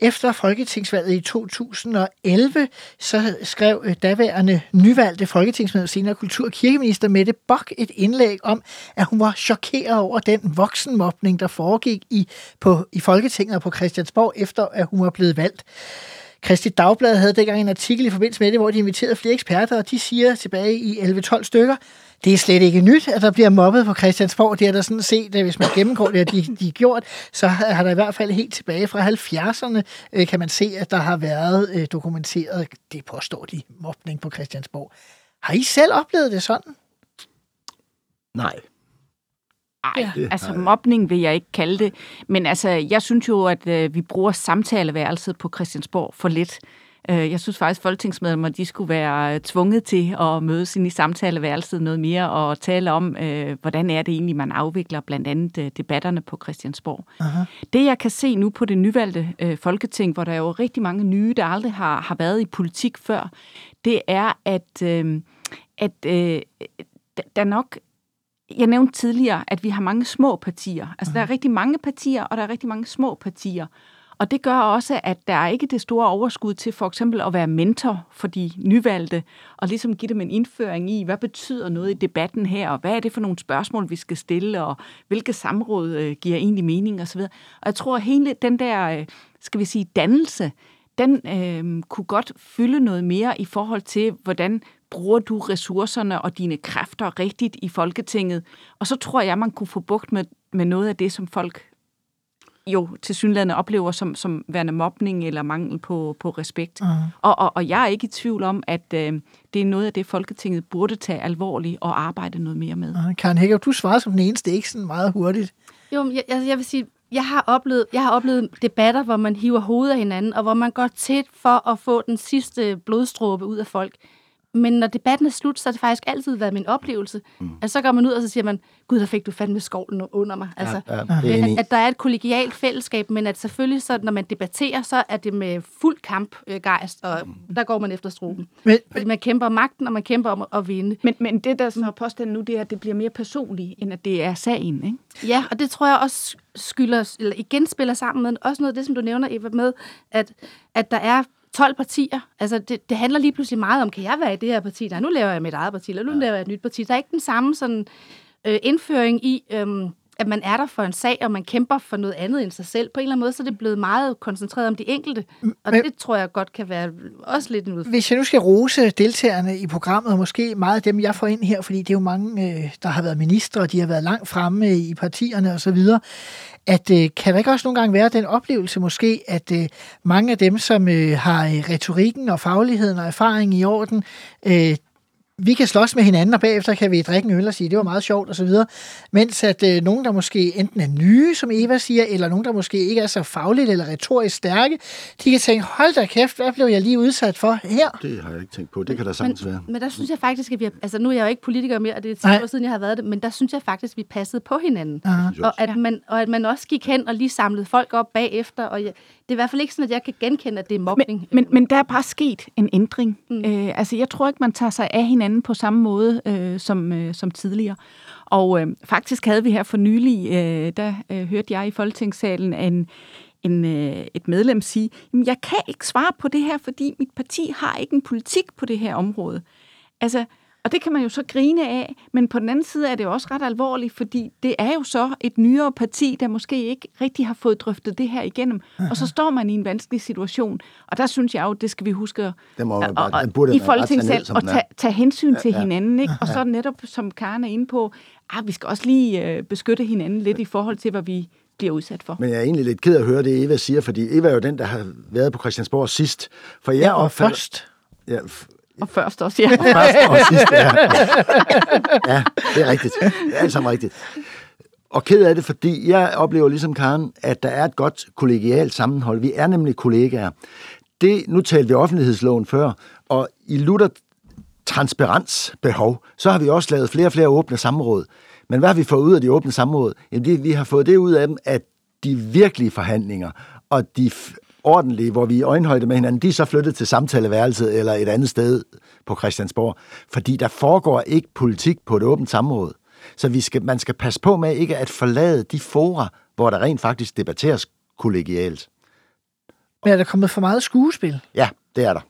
Efter folketingsvalget i 2011, så skrev øh, daværende nyvalgte folketingsmedlem, senere kultur- og kirkeminister Mette Bock et indlæg om, at hun var chokeret over den voksenmobning, der foregik i, på, i Folketinget og på Christiansborg, efter at hun var blevet valgt. Kristi Dagblad havde dengang en artikel i forbindelse med det, hvor de inviterede flere eksperter, og de siger tilbage i 11-12 stykker, det er slet ikke nyt, at der bliver mobbet på Christiansborg. Det er der sådan set, at hvis man gennemgår det, de, de har gjort, så har der i hvert fald helt tilbage fra 70'erne, øh, kan man se, at der har været øh, dokumenteret, det påstår de, mobning på Christiansborg. Har I selv oplevet det sådan? Nej. Ej, Det ja. har altså mobning vil jeg ikke kalde det. Men altså, jeg synes jo, at øh, vi bruger samtaleværelset på Christiansborg for lidt. Øh, jeg synes faktisk, at folketingsmedlemmer de skulle være øh, tvunget til at mødes ind i samtaleværelset noget mere og tale om, øh, hvordan er det egentlig, man afvikler blandt andet øh, debatterne på Christiansborg. Aha. Det jeg kan se nu på det nyvalgte øh, folketing, hvor der er jo rigtig mange nye, der aldrig har, har været i politik før, det er, at, øh, at øh, der nok jeg nævnte tidligere, at vi har mange små partier. Altså, der er rigtig mange partier, og der er rigtig mange små partier. Og det gør også, at der er ikke det store overskud til for eksempel at være mentor for de nyvalgte, og ligesom give dem en indføring i, hvad betyder noget i debatten her, og hvad er det for nogle spørgsmål, vi skal stille, og hvilke samråd øh, giver egentlig mening osv. Og jeg tror, at hele den der, øh, skal vi sige, dannelse, den øh, kunne godt fylde noget mere i forhold til, hvordan bruger du ressourcerne og dine kræfter rigtigt i Folketinget. Og så tror jeg, man kunne få bugt med, med noget af det, som folk jo til synligheden oplever som, som værende mobning eller mangel på, på respekt. Uh-huh. Og, og, og jeg er ikke i tvivl om, at øh, det er noget af det, Folketinget burde tage alvorligt og arbejde noget mere med. Uh, Karen Hækker, du svarede som den eneste, ikke sådan meget hurtigt. Jo, men jeg, jeg, jeg vil sige, jeg har, oplevet, jeg har oplevet debatter, hvor man hiver hovedet af hinanden, og hvor man går tæt for at få den sidste blodstråbe ud af folk. Men når debatten er slut, så har det faktisk altid været min oplevelse. Mm. Altså, så går man ud, og så siger man, gud, der fik du fandme skovlen under mig. Altså, Ja, enig. at, at der er et kollegialt fællesskab, men at selvfølgelig, så, når man debatterer, så er det med fuld kampgejst, og der går man efter struben. Men, Fordi man kæmper om magten, og man kæmper om at vinde. Men, men det, der så er påstanden nu, det er, at det bliver mere personligt, end at det er sagen, ikke? Ja, og det tror jeg også skylder, eller igen spiller sammen med også noget af det, som du nævner, Eva, med, at, at der er 12 partier. Altså, det, det handler lige pludselig meget om, kan jeg være i det her parti? Nej, nu laver jeg mit eget parti, eller nu ja. laver jeg et nyt parti. Der er ikke den samme sådan, øh, indføring i, øh, at man er der for en sag, og man kæmper for noget andet end sig selv. På en eller anden måde, så er det blevet meget koncentreret om de enkelte. Og Men- det tror jeg godt kan være også lidt en udfordring. Hvis jeg nu skal rose deltagerne i programmet, og måske meget af dem, jeg får ind her, fordi det er jo mange, øh, der har været ministre, og de har været langt fremme i partierne osv., at øh, kan der ikke også nogle gange være den oplevelse måske, at øh, mange af dem, som øh, har retorikken og fagligheden og erfaring i orden, øh, vi kan slås med hinanden, og bagefter kan vi drikke en øl og sige, det var meget sjovt osv., mens at øh, nogen, der måske enten er nye, som Eva siger, eller nogen, der måske ikke er så fagligt eller retorisk stærke, de kan tænke, hold da kæft, hvad blev jeg lige udsat for her? Det har jeg ikke tænkt på. Det kan der sagtens være. Men der synes jeg faktisk, at vi har, altså nu er jeg jo ikke politiker mere, og det er 10 Nej. år siden, jeg har været det, men der synes jeg faktisk, at vi passede på hinanden. Aha. Og at, man, og at man også gik hen og lige samlede folk op bagefter. Og jeg, det er i hvert fald ikke sådan, at jeg kan genkende, at det er mobning. Men, men, men der er bare sket en ændring. Mm. Øh, altså, jeg tror ikke, man tager sig af hinanden på samme måde øh, som, øh, som tidligere. Og øh, faktisk havde vi her for nylig, øh, der øh, hørte jeg i Folketingssalen en, en, øh, et medlem sige, "Jamen, jeg kan ikke svare på det her, fordi mit parti har ikke en politik på det her område. Altså, og det kan man jo så grine af, men på den anden side er det jo også ret alvorligt, fordi det er jo så et nyere parti, der måske ikke rigtig har fået drøftet det her igennem. Og så står man i en vanskelig situation. Og der synes jeg jo, det skal vi huske at, Den må og, bare- og, den burde i man bare tage at tage, tage hensyn til Ja, ja. hinanden. Ikke? Og så netop, som Karen er inde på, ah, vi skal også lige øh, beskytte hinanden lidt i forhold til, hvad vi bliver udsat for. Men jeg er egentlig lidt ked af at høre det, Eva siger, fordi Eva er jo den, der har været på Christiansborg sidst. For jeg Ja, og opfatter- først. Ja, Og først også, ja. først og sidst, ja. ja, det er rigtigt. Det er alt sammen rigtigt. Og ked af det, fordi jeg oplever ligesom Karen, at der er et godt kollegialt sammenhold. Vi er nemlig kollegaer. Det, nu talte vi offentlighedsloven før, og i Luther transparensbehov, så har vi også lavet flere og flere åbne samråd. Men hvad har vi fået ud af de åbne samråd? Jamen, det, vi har fået det ud af dem, at de virkelige forhandlinger og de ordentlige, hvor vi er i øjenhøjde med hinanden, de er så flyttet til samtaleværelset eller et andet sted på Christiansborg. Fordi der foregår ikke politik på et åbent samråd. Så vi skal, man skal passe på med ikke at forlade de fora, hvor der rent faktisk debatteres kollegialt. Men er der kommet for meget skuespil? Ja, det er der.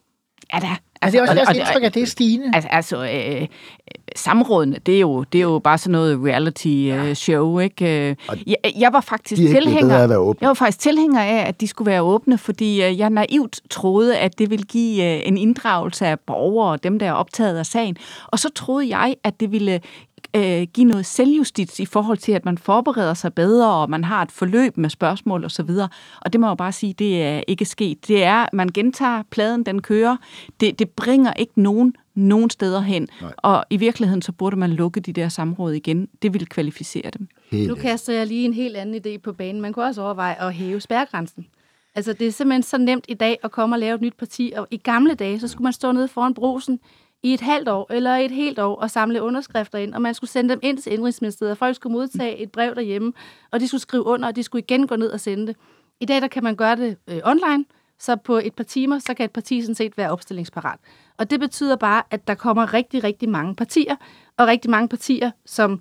Ja, da. Altså, det er også og- deres og- indtryk, at det er stigende. Altså, altså øh, øh, samrådene, det er, jo, det er jo bare sådan noget reality-show, ikke? Øh, Jeg, jeg var faktisk er tilhænger, af jeg var faktisk tilhænger af, at de skulle være åbne, fordi øh, jeg naivt troede, at det ville give øh, en inddragelse af borgere og dem, der er optaget af sagen. Og så troede jeg, at det ville øh, give noget selvjustits i forhold til, at man forbereder sig bedre, og man har et forløb med spørgsmål osv. Og, og det må jeg bare sige, det er ikke sket. Det er, man gentager pladen, den kører. Det, det bringer ikke nogen nogen steder hen. Nej. Og i virkeligheden, så burde man lukke de der samråd igen. Det ville kvalificere dem. Helt Nu kaster jeg lige en helt anden idé på banen. Man kunne også overveje at hæve spærregrænsen. Altså, det er simpelthen så nemt i dag at komme og lave et nyt parti, og i gamle dage, så skulle man stå nede foran brusen i et halvt år eller et helt år og samle underskrifter ind, og man skulle sende dem ind til Indrigsministeriet, og folk skulle modtage et brev derhjemme, og de skulle skrive under, og de skulle igen gå ned og sende det. I dag, der kan man gøre det øh, online, så på et par timer, så kan et parti sådan set være opstillingsparat. Og det betyder bare, at der kommer rigtig, rigtig mange partier, og rigtig mange partier, som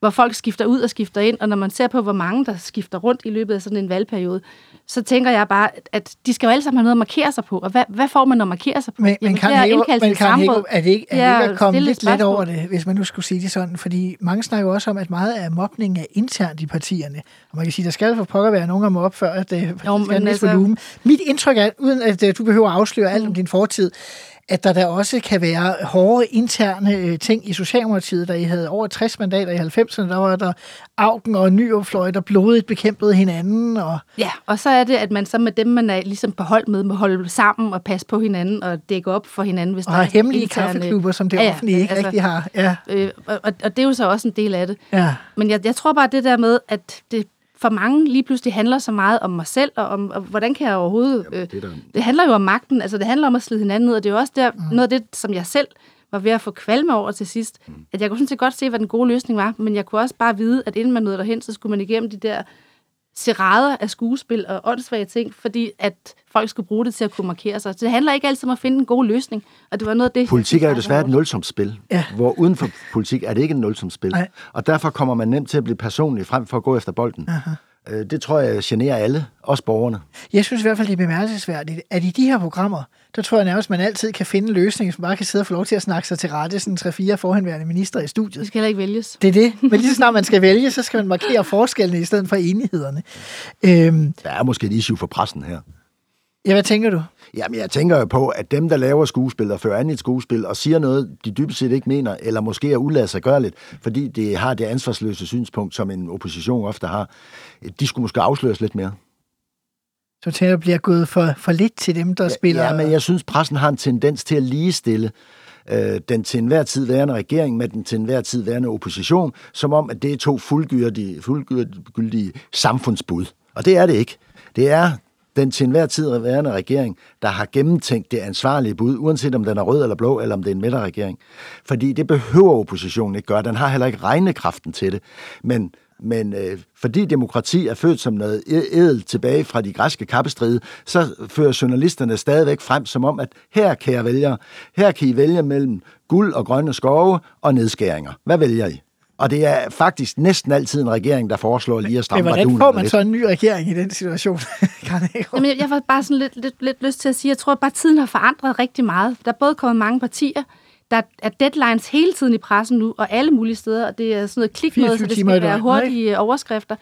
hvor folk skifter ud og skifter ind, og når man ser på, hvor mange der skifter rundt i løbet af sådan en valgperiode, så tænker jeg bare, at de skal jo alle sammen have noget at markere sig på. Og hvad, hvad får man at markere sig på? Men, men kan er at Hækkerup- men Karen samråd. Hækkerup, er det ikke, er Det ikke at komme lidt let over det, hvis man nu skulle sige det sådan? Fordi mange snakker også om, at meget af mobningen er internt i partierne. Og man kan sige, der skal for pokker være nogen, der må opføre, at det Jo, jo, skal altså- volumen. Mit indtryk er, uden at øh, du behøver at afsløre alt om Mm. din fortid, at der der også kan være hårde interne øh, ting i Socialdemokratiet, da I havde over 60 mandater i 90'erne, der var der Augen og Nyopfløj, der blodigt bekæmpede hinanden. Og, Ja, og så er det, at man så med dem, man er ligesom på hold med, må holde sammen og passe på hinanden og dække op for hinanden. Hvis og der har er hemmelige interne- kaffeklubber, som det Ja, offentlige ikke altså- rigtig har. Ja, Øh, og, og, og det er jo så også en del af det. ja. Men jeg, jeg tror bare det der med, at det for mange lige pludselig handler så meget om mig selv, og om og hvordan kan jeg overhovedet... Øh, det er der- det handler jo om magten, altså det handler om at slide hinanden ned, og det er jo også der, mm. noget af det, som jeg selv var ved at få kvalme over til sidst. Mm. At jeg kunne sådan set godt se, hvad den gode løsning var, men jeg kunne også bare vide, at inden man nåede derhen, så skulle man igennem de der serader af skuespil og åndssvage ting, fordi at folk skulle bruge det til at kunne markere sig. Så det handler ikke altid om at finde en god løsning, og det var noget af det... Politik er jo desværre et nulsumsspil, Ja. hvor uden for politik er det ikke et nulsumsspil. Nej. Og derfor kommer man nemt til at blive personlig frem for at gå efter bolden. Øh, Det tror jeg generer alle, også borgerne. Jeg synes i hvert fald, det er bemærkelsesværdigt, at i de her programmer, der tror jeg nærmest, man altid kan finde en løsning, som bare kan sidde og få lov til at snakke sig til rette, sådan tre-fire forhenværende minister i Det studiet. skal heller ikke vælges. Det er det. Men lige så snart man skal vælge, så skal man markere forskellene i stedet for enighederne. Øhm, Der er måske et issue for pressen her. ja, hvad tænker du? Jamen, jeg tænker jo på, at dem, der laver skuespil og fører an i et skuespil og siger noget, de dybest set ikke mener, eller måske er uladet sig gøre lidt, fordi det har det ansvarsløse synspunkt, som en opposition ofte har, de skulle måske afsløres lidt mere. Så tænker jeg, bliver gået for, for lidt til dem, der spiller... Ja, men jeg synes, pressen har en tendens til at ligestille øh, den til enhver tid værende regering med den til enhver tid værende opposition, som om, at det er to fuldgyldige, fuldgyldige samfundsbud. Og det er det ikke. Det er den til enhver tid værende regering, der har gennemtænkt det ansvarlige bud, uanset om den er rød eller blå, eller om det er en midterregering. Fordi det behøver oppositionen ikke gøre. Den har heller ikke regnekraften til det. Men men øh, fordi demokrati er født som noget edelt tilbage fra de græske kappestride, så fører journalisterne stadigvæk frem som om, at her, kære vælgere, her kan I vælge mellem guld og grønne skove og nedskæringer. Hvad vælger I? Og det er faktisk næsten altid en regering, der foreslår lige at Men stramme hvordan bardunerne får man lidt. så en ny regering i den situation? [laughs] Jamen, jeg, var bare sådan lidt, lidt, lidt lyst til at sige, jeg tror bare, at tiden har forandret rigtig meget. Der er både kommet mange partier, der er deadlines hele tiden i pressen nu, og alle mulige steder, og det er sådan noget klik noget, så 24 det skal være hurtige øh, overskrifter.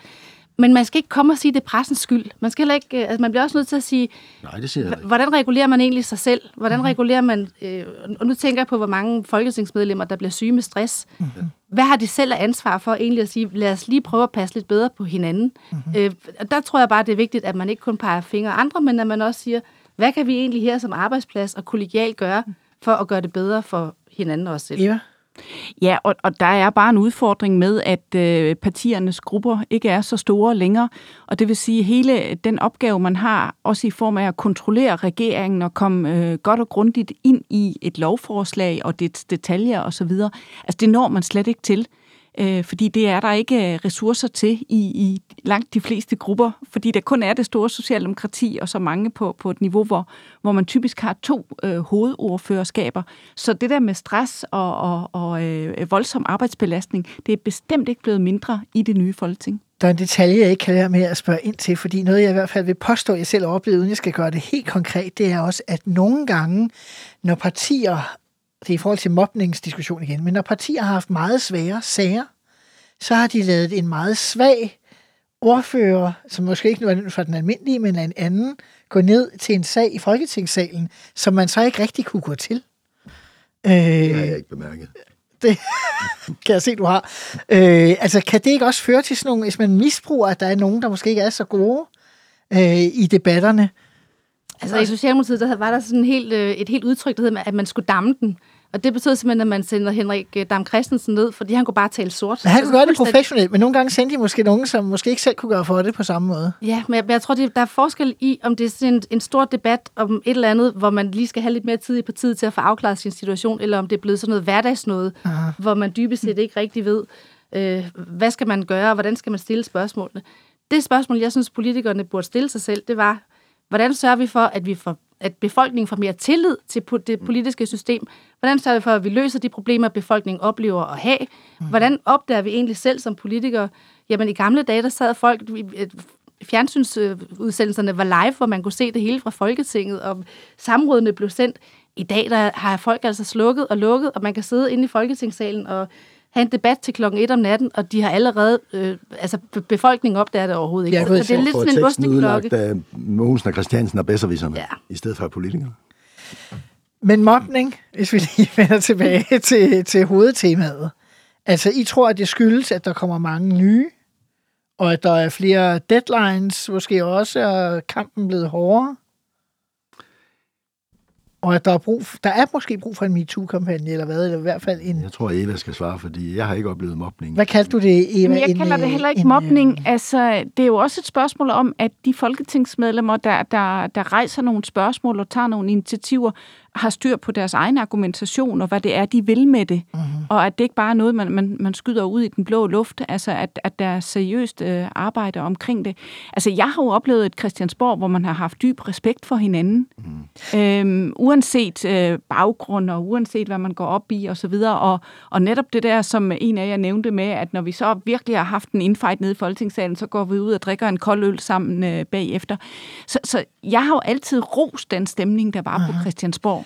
Men man skal ikke komme og sige, at det er pressens skyld. Man, skal heller ikke, øh, altså man bliver også nødt til at sige, Nej, det siger jeg ikke. Hvordan regulerer man egentlig sig selv? Hvordan Mhm. mm-hmm. regulerer man... Øh, og nu tænker jeg på, hvor mange folketingsmedlemmer, der bliver syge med stress. Mhm. Mm-hmm. Hvad har de selv af ansvar for egentlig at sige, lad os lige prøve at passe lidt bedre på hinanden? Mhm. Mm-hmm. Øh, og der tror jeg bare, det er vigtigt, at man ikke kun peger fingre af andre, men at man også siger, hvad kan vi egentlig her som arbejdsplads og kollegialt gøre, for at gøre det bedre for hinanden og os selv? Eva? Ja, og, og der er bare en udfordring med, at øh, partiernes grupper ikke er så store længere. Og det vil sige, at hele den opgave, man har, også i form af at kontrollere regeringen og komme øh, godt og grundigt ind i et lovforslag og dets detaljer osv., altså det når man slet ikke til. Øh, fordi det er der ikke øh, ressourcer til i, i langt de fleste grupper, fordi der kun er det store socialdemokrati og så mange på, på et niveau, hvor, hvor man typisk har to øh, hovedordførerskaber. Så det der med stress og, og, og øh, voldsom arbejdsbelastning, det er bestemt ikke blevet mindre i det nye folketing. Der er en detalje, jeg ikke kan lade med at spørge ind til, fordi noget, jeg i hvert fald vil påstå, jeg selv har oplevet, uden jeg skal gøre det helt konkret, det er også, at nogle gange, når partier, det er i forhold til mobningsdiskussion igen, men når partier har haft meget svære sager, så har de lavet en meget svag ordfører, som måske ikke nu er for den almindelige, men en anden, gå ned til en sag i Folketingssalen, som man så ikke rigtig kunne gå til. Øh, Det har jeg ikke bemærket. det [laughs] kan jeg se, du har. Øh, altså, kan det ikke også føre til sådan nogle, hvis man misbruger, at der er nogen, der måske ikke er så gode øh, i debatterne? Altså i Socialdemokratiet, der var der sådan helt, øh, et helt udtryk, der hed, at man skulle damme den. Og det betød simpelthen, at man sender Henrik øh, Dam Christensen ned, fordi han kunne bare tale sort. Men han kunne gøre det professionelt, men nogle gange sendte de måske nogen, som måske ikke selv kunne gøre for det på samme måde. Ja, men jeg, men jeg tror, det, der er forskel i, om det er sådan en, en stor debat om et eller andet, hvor man lige skal have lidt mere tid i partiet til at få afklaret sin situation, eller om det er blevet sådan noget hverdagsnået, Aha. hvor man dybest set ikke rigtig ved, øh, hvad skal man gøre, og hvordan skal man stille spørgsmålene. Det spørgsmål, jeg synes, politikerne burde stille sig selv, det var, hvordan sørger vi for, at vi får at befolkningen får mere tillid til det politiske system? Hvordan sørger vi for, at vi løser de problemer, befolkningen oplever at have? Hvordan opdager vi egentlig selv som politikere? Jamen i gamle dage, der sad folk, fjernsynsudsendelserne var live, hvor man kunne se det hele fra Folketinget, og samrådene blev sendt. I dag der har folk altså slukket og lukket, og man kan sidde inde i Folketingssalen og have en debat til klokken 1 om natten, og de har allerede, øh, altså be- befolkningen opdager det overhovedet ikke. Ja, gud, så det er lidt sådan en osteklokke. af Mogensen og Christiansen og Besservisserne, Ja. i stedet for politikere. Men mobning, hvis vi lige vender tilbage [laughs] til, til hovedtemaet. Altså, I tror, at det skyldes, at der kommer mange nye, og at der er flere deadlines, måske også, og kampen blevet hårdere? Og at der er, brug, der er måske brug for en MeToo-kampagne, eller hvad, eller i hvert fald en... Jeg tror, Eva skal svare, fordi jeg har ikke oplevet mobning. Hvad kaldte du det, Eva? Men jeg En, kalder det heller ikke en, mobning. øh, Altså, det er jo også et spørgsmål om, at de folketingsmedlemmer, der, der, der rejser nogle spørgsmål og tager nogle initiativer, har styr på deres egen argumentation og hvad det er, de vil med det. Mm-hmm. Og at det ikke bare er noget, man, man, man skyder ud i den blå luft. Altså, at, at der er seriøst øh, arbejde omkring det. Altså, jeg har jo oplevet et Christiansborg, hvor man har haft dyb respekt for hinanden. Mm. Øhm, uanset øh, baggrund og uanset, hvad man går op i og så videre. Og, og netop det der, som en af jer nævnte med, at når vi så virkelig har haft en infight nede i Folketingssalen, så går vi ud og drikker en kold øl sammen øh, bagefter. Så, så jeg har jo altid rost den stemning, der var på Christiansborg.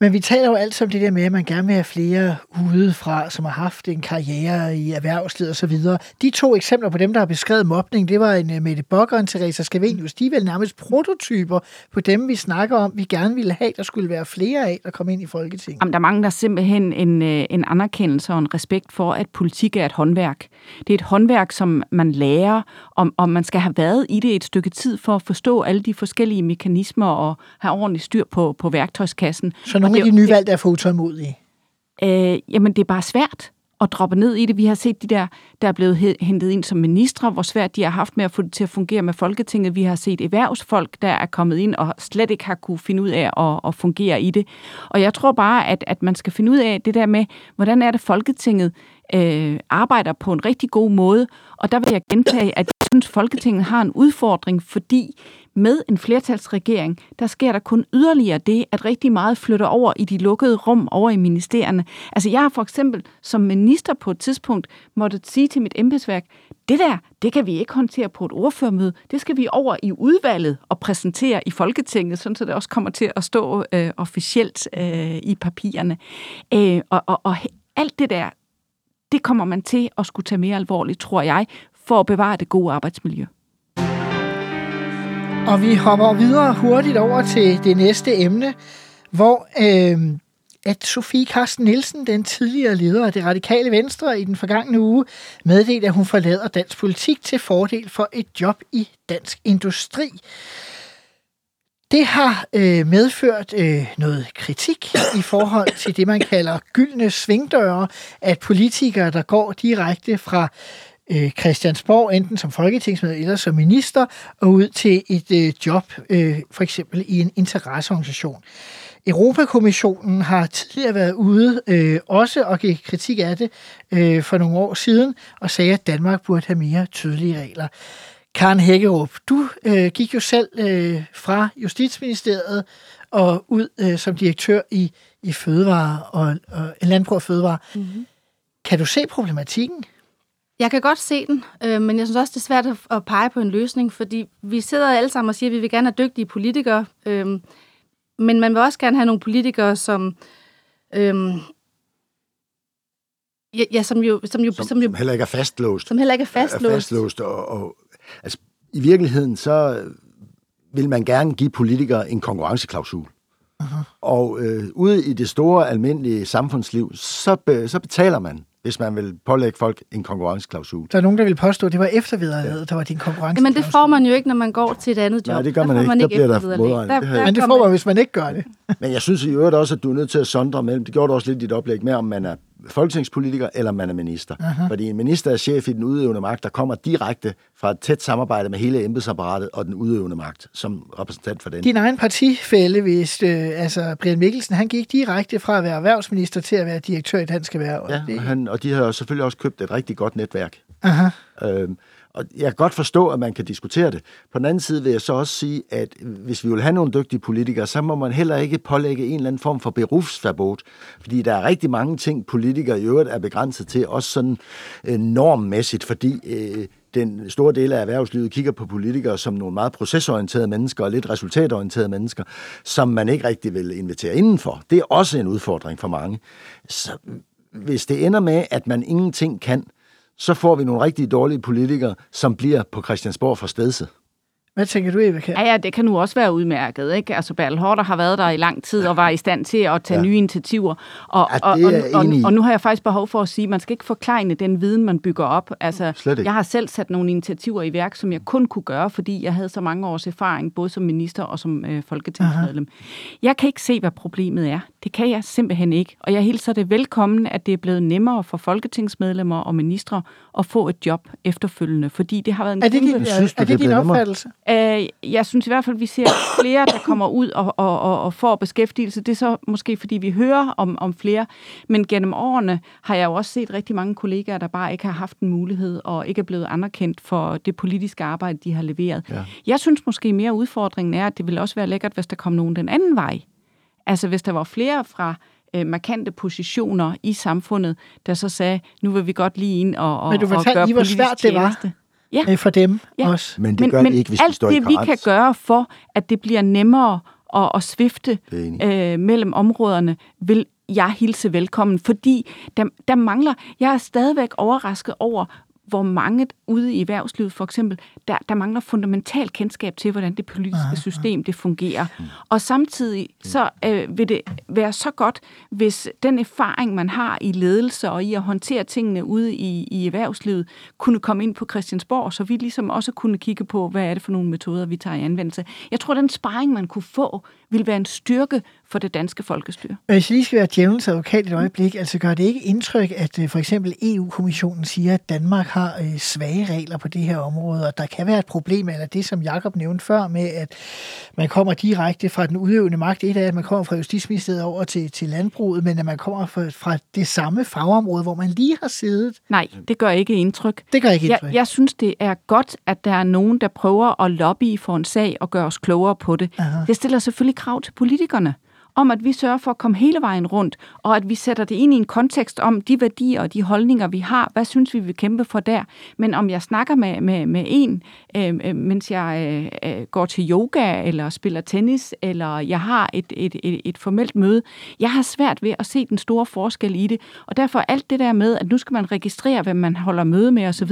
Men vi taler jo altid om det der med, at man gerne vil have flere udefra, som har haft en karriere i erhvervslivet osv. De to eksempler på dem, der har beskrevet mobning, det var en uh, Mette Bock og en Teresa Scavenius. De er vel nærmest prototyper på dem, vi snakker om, vi gerne ville have, der skulle være flere af, der kom ind i Folketinget. Jamen, der mangler simpelthen en, øh, en anerkendelse og en respekt for, at politik er et håndværk. Det er et håndværk, som man lærer, om, om man skal have været i det et stykke tid for at forstå alle de forskellige mekanismer og have ordentligt styr på, på værktøjskassen. Så nogle Og af de nyvalgte er for utålmodige. Øh, jamen, det er bare svært at droppe ned i det. Vi har set de der, der er blevet he- hentet ind som ministre, hvor svært de har haft med at få det til at fungere med Folketinget. Vi har set erhvervsfolk, der er kommet ind og slet ikke har kunne finde ud af at, at fungere i det. Og jeg tror bare, at, at man skal finde ud af det der med, hvordan er det Folketinget øh, arbejder på en rigtig god måde. Og der vil jeg gentage, at jeg synes, Folketinget har en udfordring, fordi med en flertalsregering, der sker der kun yderligere det, at rigtig meget flytter over i de lukkede rum over i ministerierne. Altså jeg har for eksempel som minister på et tidspunkt måtte sige til mit embedsværk, det der, det kan vi ikke håndtere på et ordførermøde. Det skal vi over i udvalget og præsentere i Folketinget, sådan så det også kommer til at stå øh, officielt øh, i papirerne. Øh, og, og, og alt det der, det kommer man til at skulle tage mere alvorligt, tror jeg, for at bevare det gode arbejdsmiljø. Og vi hopper videre hurtigt over til det næste emne, hvor øh, at Sofie Karsten Nielsen, den tidligere leder af det radikale venstre i den forgangne uge, meddelte, at hun forlader dansk politik til fordel for et job i dansk industri. Det har øh, medført øh, noget kritik i forhold til det, man kalder gyldne svingdøre, at politikere, der går direkte fra øh, Christiansborg, enten som folketingsmedlem eller som minister, og ud til et øh, job, øh, for eksempel i en interesseorganisation. Europakommissionen har tidligere været ude øh, også og give kritik af det øh, for nogle år siden, og sagde, at Danmark burde have mere tydelige regler. Karen Hækkerup, du øh, gik jo selv øh, fra Justitsministeriet og ud øh, som direktør i, i Fødevare og, og Landbrug og Fødevare. Mm-hmm. Kan du se problematikken? Jeg kan godt se den, øh, men jeg synes også, det er svært at, at pege på en løsning, fordi vi sidder alle sammen og siger, at vi vil gerne have dygtige politikere, øh, men man vil også gerne have nogle politikere, som... Øh, ja, ja, som jo... Som, jo, som, som, jo, som heller ikke er fastlåst. Som heller ikke er fastlåst. Er fastlåst og, og, altså, I virkeligheden, så vil man gerne give politikere en konkurrenceklausul. Uh-huh. Og øh, ude i det store almindelige samfundsliv, så, be, så betaler man hvis man vil pålægge folk en konkurrenceklausul. Der er nogen, der vil påstå, at det var eftervederlaget, ja. der var din konkurrenceklausul. Men det får man jo ikke, når man går til et andet job. Nej, det gør man, der ikke. Man ikke. Der bliver der modregnet. Der, der men det får man, hvis man ikke gør det. Men jeg synes i øvrigt også, at du er nødt til at sondre mellem, det gjorde du også lidt i dit oplæg med, om man er folketingspolitiker eller man er minister. Aha. Fordi en minister er chef i den udøvende magt, der kommer direkte fra et tæt samarbejde med hele embedsapparatet og den udøvende magt som repræsentant for den. Din egen partifælle, hvis øh, altså Brian Mikkelsen, han gik direkte fra at være erhvervsminister til at være direktør i Dansk Erhverv. Ja, det... og, han, og de har selvfølgelig også købt et rigtig godt netværk. Aha. Øhm, og jeg kan godt forstå, at man kan diskutere det. På den anden side vil jeg så også sige, at hvis vi vil have nogle dygtige politikere, så må man heller ikke pålægge en eller anden form for berufsverbot. Fordi der er rigtig mange ting, politikere i øvrigt er begrænset til, også sådan øh, normmæssigt, fordi øh, den store del af erhvervslivet kigger på politikere som nogle meget procesorienterede mennesker og lidt resultatorienterede mennesker, som man ikke rigtig vil invitere indenfor. Det er også en udfordring for mange. Så hvis det ender med, at man ingenting kan, så får vi nogle rigtig dårlige politikere, som bliver på Christiansborg for stedse. Hvad tænker du, Eva? Ja, ja, det kan nu også være udmærket. Ikke? Altså, Bertel Hårder har været der i lang tid og var i stand til at tage ja. nye initiativer. Og, ja, og, og, og, og nu har jeg faktisk behov for at sige, at man skal ikke forklejne den viden, man bygger op. Altså, jeg har selv sat nogle initiativer i værk, som jeg kun kunne gøre, fordi jeg havde så mange års erfaring, både som minister og som øh, folketingsmedlem. Aha. Jeg kan ikke se, hvad problemet er. Det kan jeg simpelthen ikke. Og jeg hilser det velkommen, at det er blevet nemmere for folketingsmedlemmer og ministre at få et job efterfølgende, fordi det har været en er det din, synes, er, er det din opfattelse? Øh, jeg synes i hvert fald, at vi ser flere, der kommer ud og, og, og, og får beskæftigelse. Det er så måske, fordi vi hører om, om flere. Men gennem årene har jeg jo også set rigtig mange kollegaer, der bare ikke har haft en mulighed og ikke er blevet anerkendt for det politiske arbejde, de har leveret. Ja. Jeg synes måske mere udfordringen er, at det ville også være lækkert, hvis der kom nogen den anden vej. Altså hvis der var flere fra øh, markante positioner i samfundet, der så sagde, nu vil vi godt lige ind og, og, Men du fortalte og gøre lige, hvor svært det var ja. øh, for dem ja. også. Men det gør men, det ikke, hvis alt de står det, i vi kan gøre for, at det bliver nemmere at, at svifte øh, mellem områderne, vil jeg hilse velkommen, fordi der, der mangler, jeg er stadigvæk overrasket over, hvor mange ude i erhvervslivet for eksempel, der, der mangler fundamental kendskab til, hvordan det politiske ja, system det fungerer. Mm. Og samtidig så øh, vil det være så godt, hvis den erfaring, man har i ledelse og i at håndtere tingene ude i, i erhvervslivet, kunne komme ind på Christiansborg, så vi ligesom også kunne kigge på, hvad er det for nogle metoder, vi tager i anvendelse. Jeg tror, den sparring, man kunne få, vil være en styrke for det danske folkestyre. Hvis jeg lige skal være djævelens advokat et øjeblik, altså gør det ikke indtryk, at øh, for eksempel EU-kommissionen siger, at Danmark har øh, svage regler på det her område, og der kan være et problem, eller det, som Jakob nævnte før, med at man kommer direkte fra den udøvende magt. Et af at man kommer fra Justitsministeriet, over til, til landbruget, men at man kommer fra, fra det samme fagområde, hvor man lige har siddet. Nej, det gør ikke indtryk. Det gør ikke indtryk. Jeg, jeg synes, det er godt, at der er nogen, der prøver at lobby for en sag og gøre os klogere på det. Aha. Det stiller selvfølgelig krav til politikerne om, at vi sørger for at komme hele vejen rundt, og at vi sætter det ind i en kontekst om de værdier og de holdninger, vi har. Hvad synes vi, vi vil kæmpe for der? Men om jeg snakker med, med, med en, øh, øh mens jeg øh, øh, går til yoga, eller spiller tennis, eller jeg har et, et, et, et formelt møde, jeg har svært ved at se den store forskel i det. Og derfor alt det der med, at nu skal man registrere, hvem man holder møde med osv.,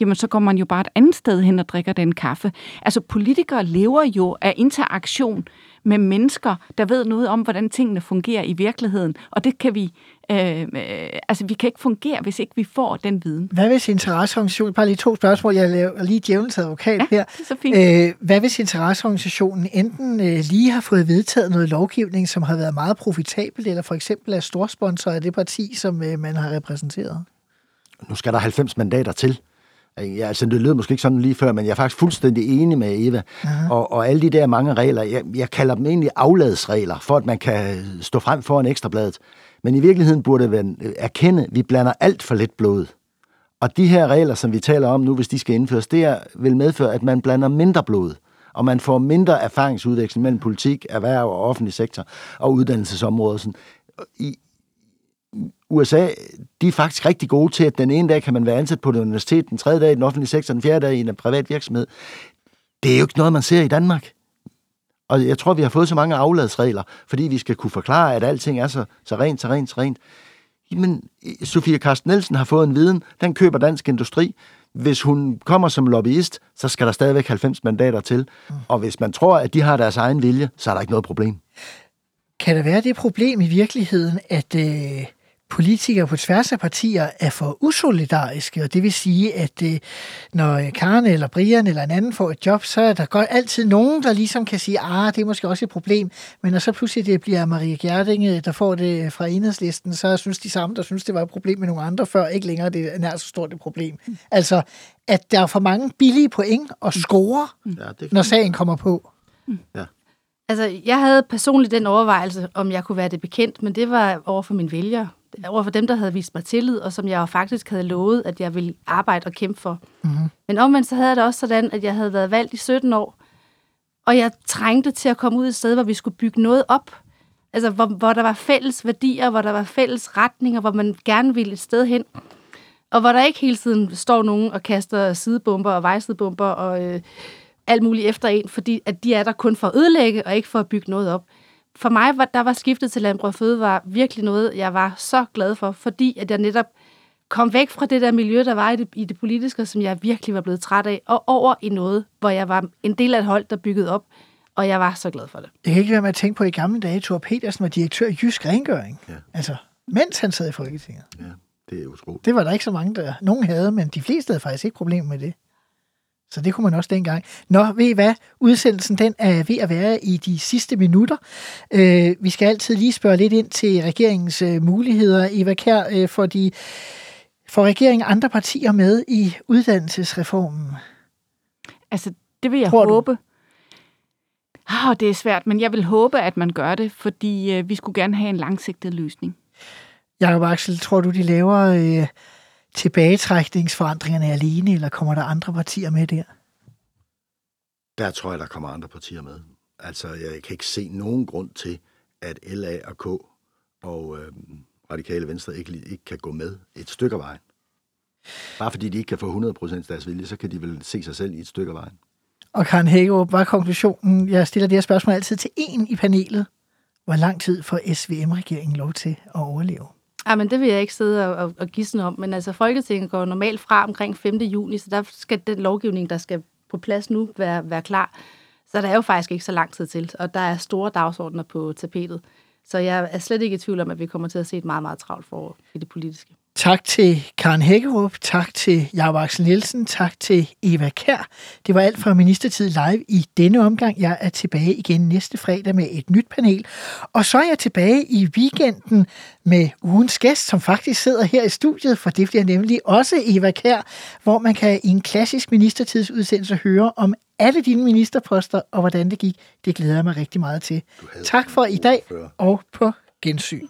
jamen så går man jo bare et andet sted hen og drikker den kaffe. Altså politikere lever jo af interaktion med mennesker, der ved noget om, hvordan tingene fungerer i virkeligheden. Og det kan vi, øh, øh, altså vi kan ikke fungere, hvis ikke vi får den viden. Hvad hvis interesseorganisationen, bare lige to spørgsmål, jeg laver lige djævelens advokat Ja, her. det er så fint. Øh, hvad hvis interesseorganisationen enten øh, lige har fået vedtaget noget lovgivning, som har været meget profitabelt, eller for eksempel er storsponsor af det parti, som øh, man har repræsenteret? Nu skal der 90 mandater til. Ja, altså, det lød måske ikke sådan lige før, men jeg er faktisk fuldstændig enig med Eva. Og, og alle de der mange regler, jeg, jeg kalder dem egentlig afladsregler, for at man kan stå frem for en ekstrabladet. Men i virkeligheden burde vi erkende, at vi blander alt for lidt blod. Og de her regler, som vi taler om nu, hvis de skal indføres, det er, vil medføre, at man blander mindre blod. Og man får mindre erfaringsudveksling mellem politik, erhverv og offentlig sektor og uddannelsesområdet. Sådan. I, USA, de er faktisk rigtig gode til, at den ene dag kan man være ansat på et universitet, den tredje dag i den offentlige sektor, den fjerde dag i en privat virksomhed. Det er jo ikke noget, man ser i Danmark. Og jeg tror, vi har fået så mange afladsregler, fordi vi skal kunne forklare, at alting er så, så rent, så rent, så rent. Jamen, Sofia Karsten Nielsen har fået en viden, den køber dansk industri. Hvis hun kommer som lobbyist, så skal der stadigvæk 90 mandater til. Og hvis man tror, at de har deres egen vilje, så er der ikke noget problem. Kan der være det problem i virkeligheden, at øh, politikere på tværs af partier er for usolidariske, og det vil sige, at øh, når Karen eller Brian eller en anden får et job, så er der godt altid nogen, der ligesom kan sige, ah, det er måske også et problem, men når så pludselig det bliver Marie Gjerdinge, der får det fra enhedslisten, så synes de samme, der synes, det var et problem med nogle andre før, ikke længere det er nær så stort et problem. Altså, at der er for mange billige point og score, Ja, det når sagen kommer på. Altså, jeg havde personligt den overvejelse, om jeg kunne være det bekendt, men det var over for mine vælgere. Over for dem, der havde vist mig tillid, og som jeg faktisk havde lovet, at jeg ville arbejde og kæmpe for. Mm-hmm. Men omvendt så havde jeg det også sådan, at jeg havde været valgt i 17 år, og jeg trængte til at komme ud et sted, hvor vi skulle bygge noget op. Altså, hvor, hvor der var fælles værdier, hvor der var fælles retninger, hvor man gerne ville et sted hen. Og hvor der ikke hele tiden står nogen og kaster sidebomber og vejsidebomber og øh, alt muligt efter en, fordi at de er der kun for at ødelægge og ikke for at bygge noget op. For mig var, der var skiftet til Landbrug og Fødevare virkelig noget, jeg var så glad for, fordi at jeg netop kom væk fra det der miljø, der var i det, i det politiske, som jeg virkelig var blevet træt af, og over i noget, hvor jeg var en del af et hold, der byggede op, og jeg var så glad for det. Jeg kan ikke være med at tænke på, at i gamle dage, Thor Petersen var direktør i Jysk Rengøring. Ja. Altså, mens han sad i Folketinget. Ja, det er utroligt. Det var der ikke så mange, der... Nogen havde, men de fleste havde faktisk ikke problemer med det. Så det kunne man også dengang. Nå, ved I hvad? Udsendelsen den er ved at være i de sidste minutter. Øh, vi skal altid lige spørge lidt ind til regeringens øh, muligheder. Eva Kær, øh, for de, får regeringen andre partier med i uddannelsesreformen? Altså, det vil jeg Tror du? håbe. Oh, det er svært, men jeg vil håbe, at man gør det, fordi øh, vi skulle gerne have en langsigtet løsning. Jakob Axel, tror du, de laver øh, tilbagetrækningsforandringerne alene, eller kommer der andre partier med der? Der tror jeg, der kommer andre partier med. Altså, jeg kan ikke se nogen grund til, at LA og K og øh, Radikale Venstre ikke, ikke kan gå med et stykke af vejen. Bare fordi de ikke kan få 100% deres vilje, så kan de vel se sig selv i et stykke af vejen. Og Karen Hækkerup, hvad er konklusionen? Jeg stiller det her spørgsmål altid til en i panelet. Hvor lang tid får SVM-regeringen lov til at overleve? Ja, men det vil jeg ikke sidde og, og, og gisne om. Men altså, Folketinget går normalt fra omkring 5. juni, så der skal den lovgivning, der skal på plads nu, være, være klar. Så der er jo faktisk ikke så lang tid til, og der er store dagsordner på tapetet. Så jeg er slet ikke i tvivl om, at vi kommer til at se et meget, meget travlt forår i det politiske. Tak til Karen Hækkerup, tak til Jacob Axel Nielsen, tak til Eva Kær. Det var alt fra Ministertid Live i denne omgang. Jeg er tilbage igen næste fredag med et nyt panel. Og så er jeg tilbage i weekenden med ugens gæst, som faktisk sidder her i studiet, for det bliver nemlig også Eva Kær, hvor man kan i en klassisk ministertidsudsendelse høre om alle dine ministerposter og hvordan det gik. Det glæder jeg mig rigtig meget til. Tak for i dag, og på gensyn.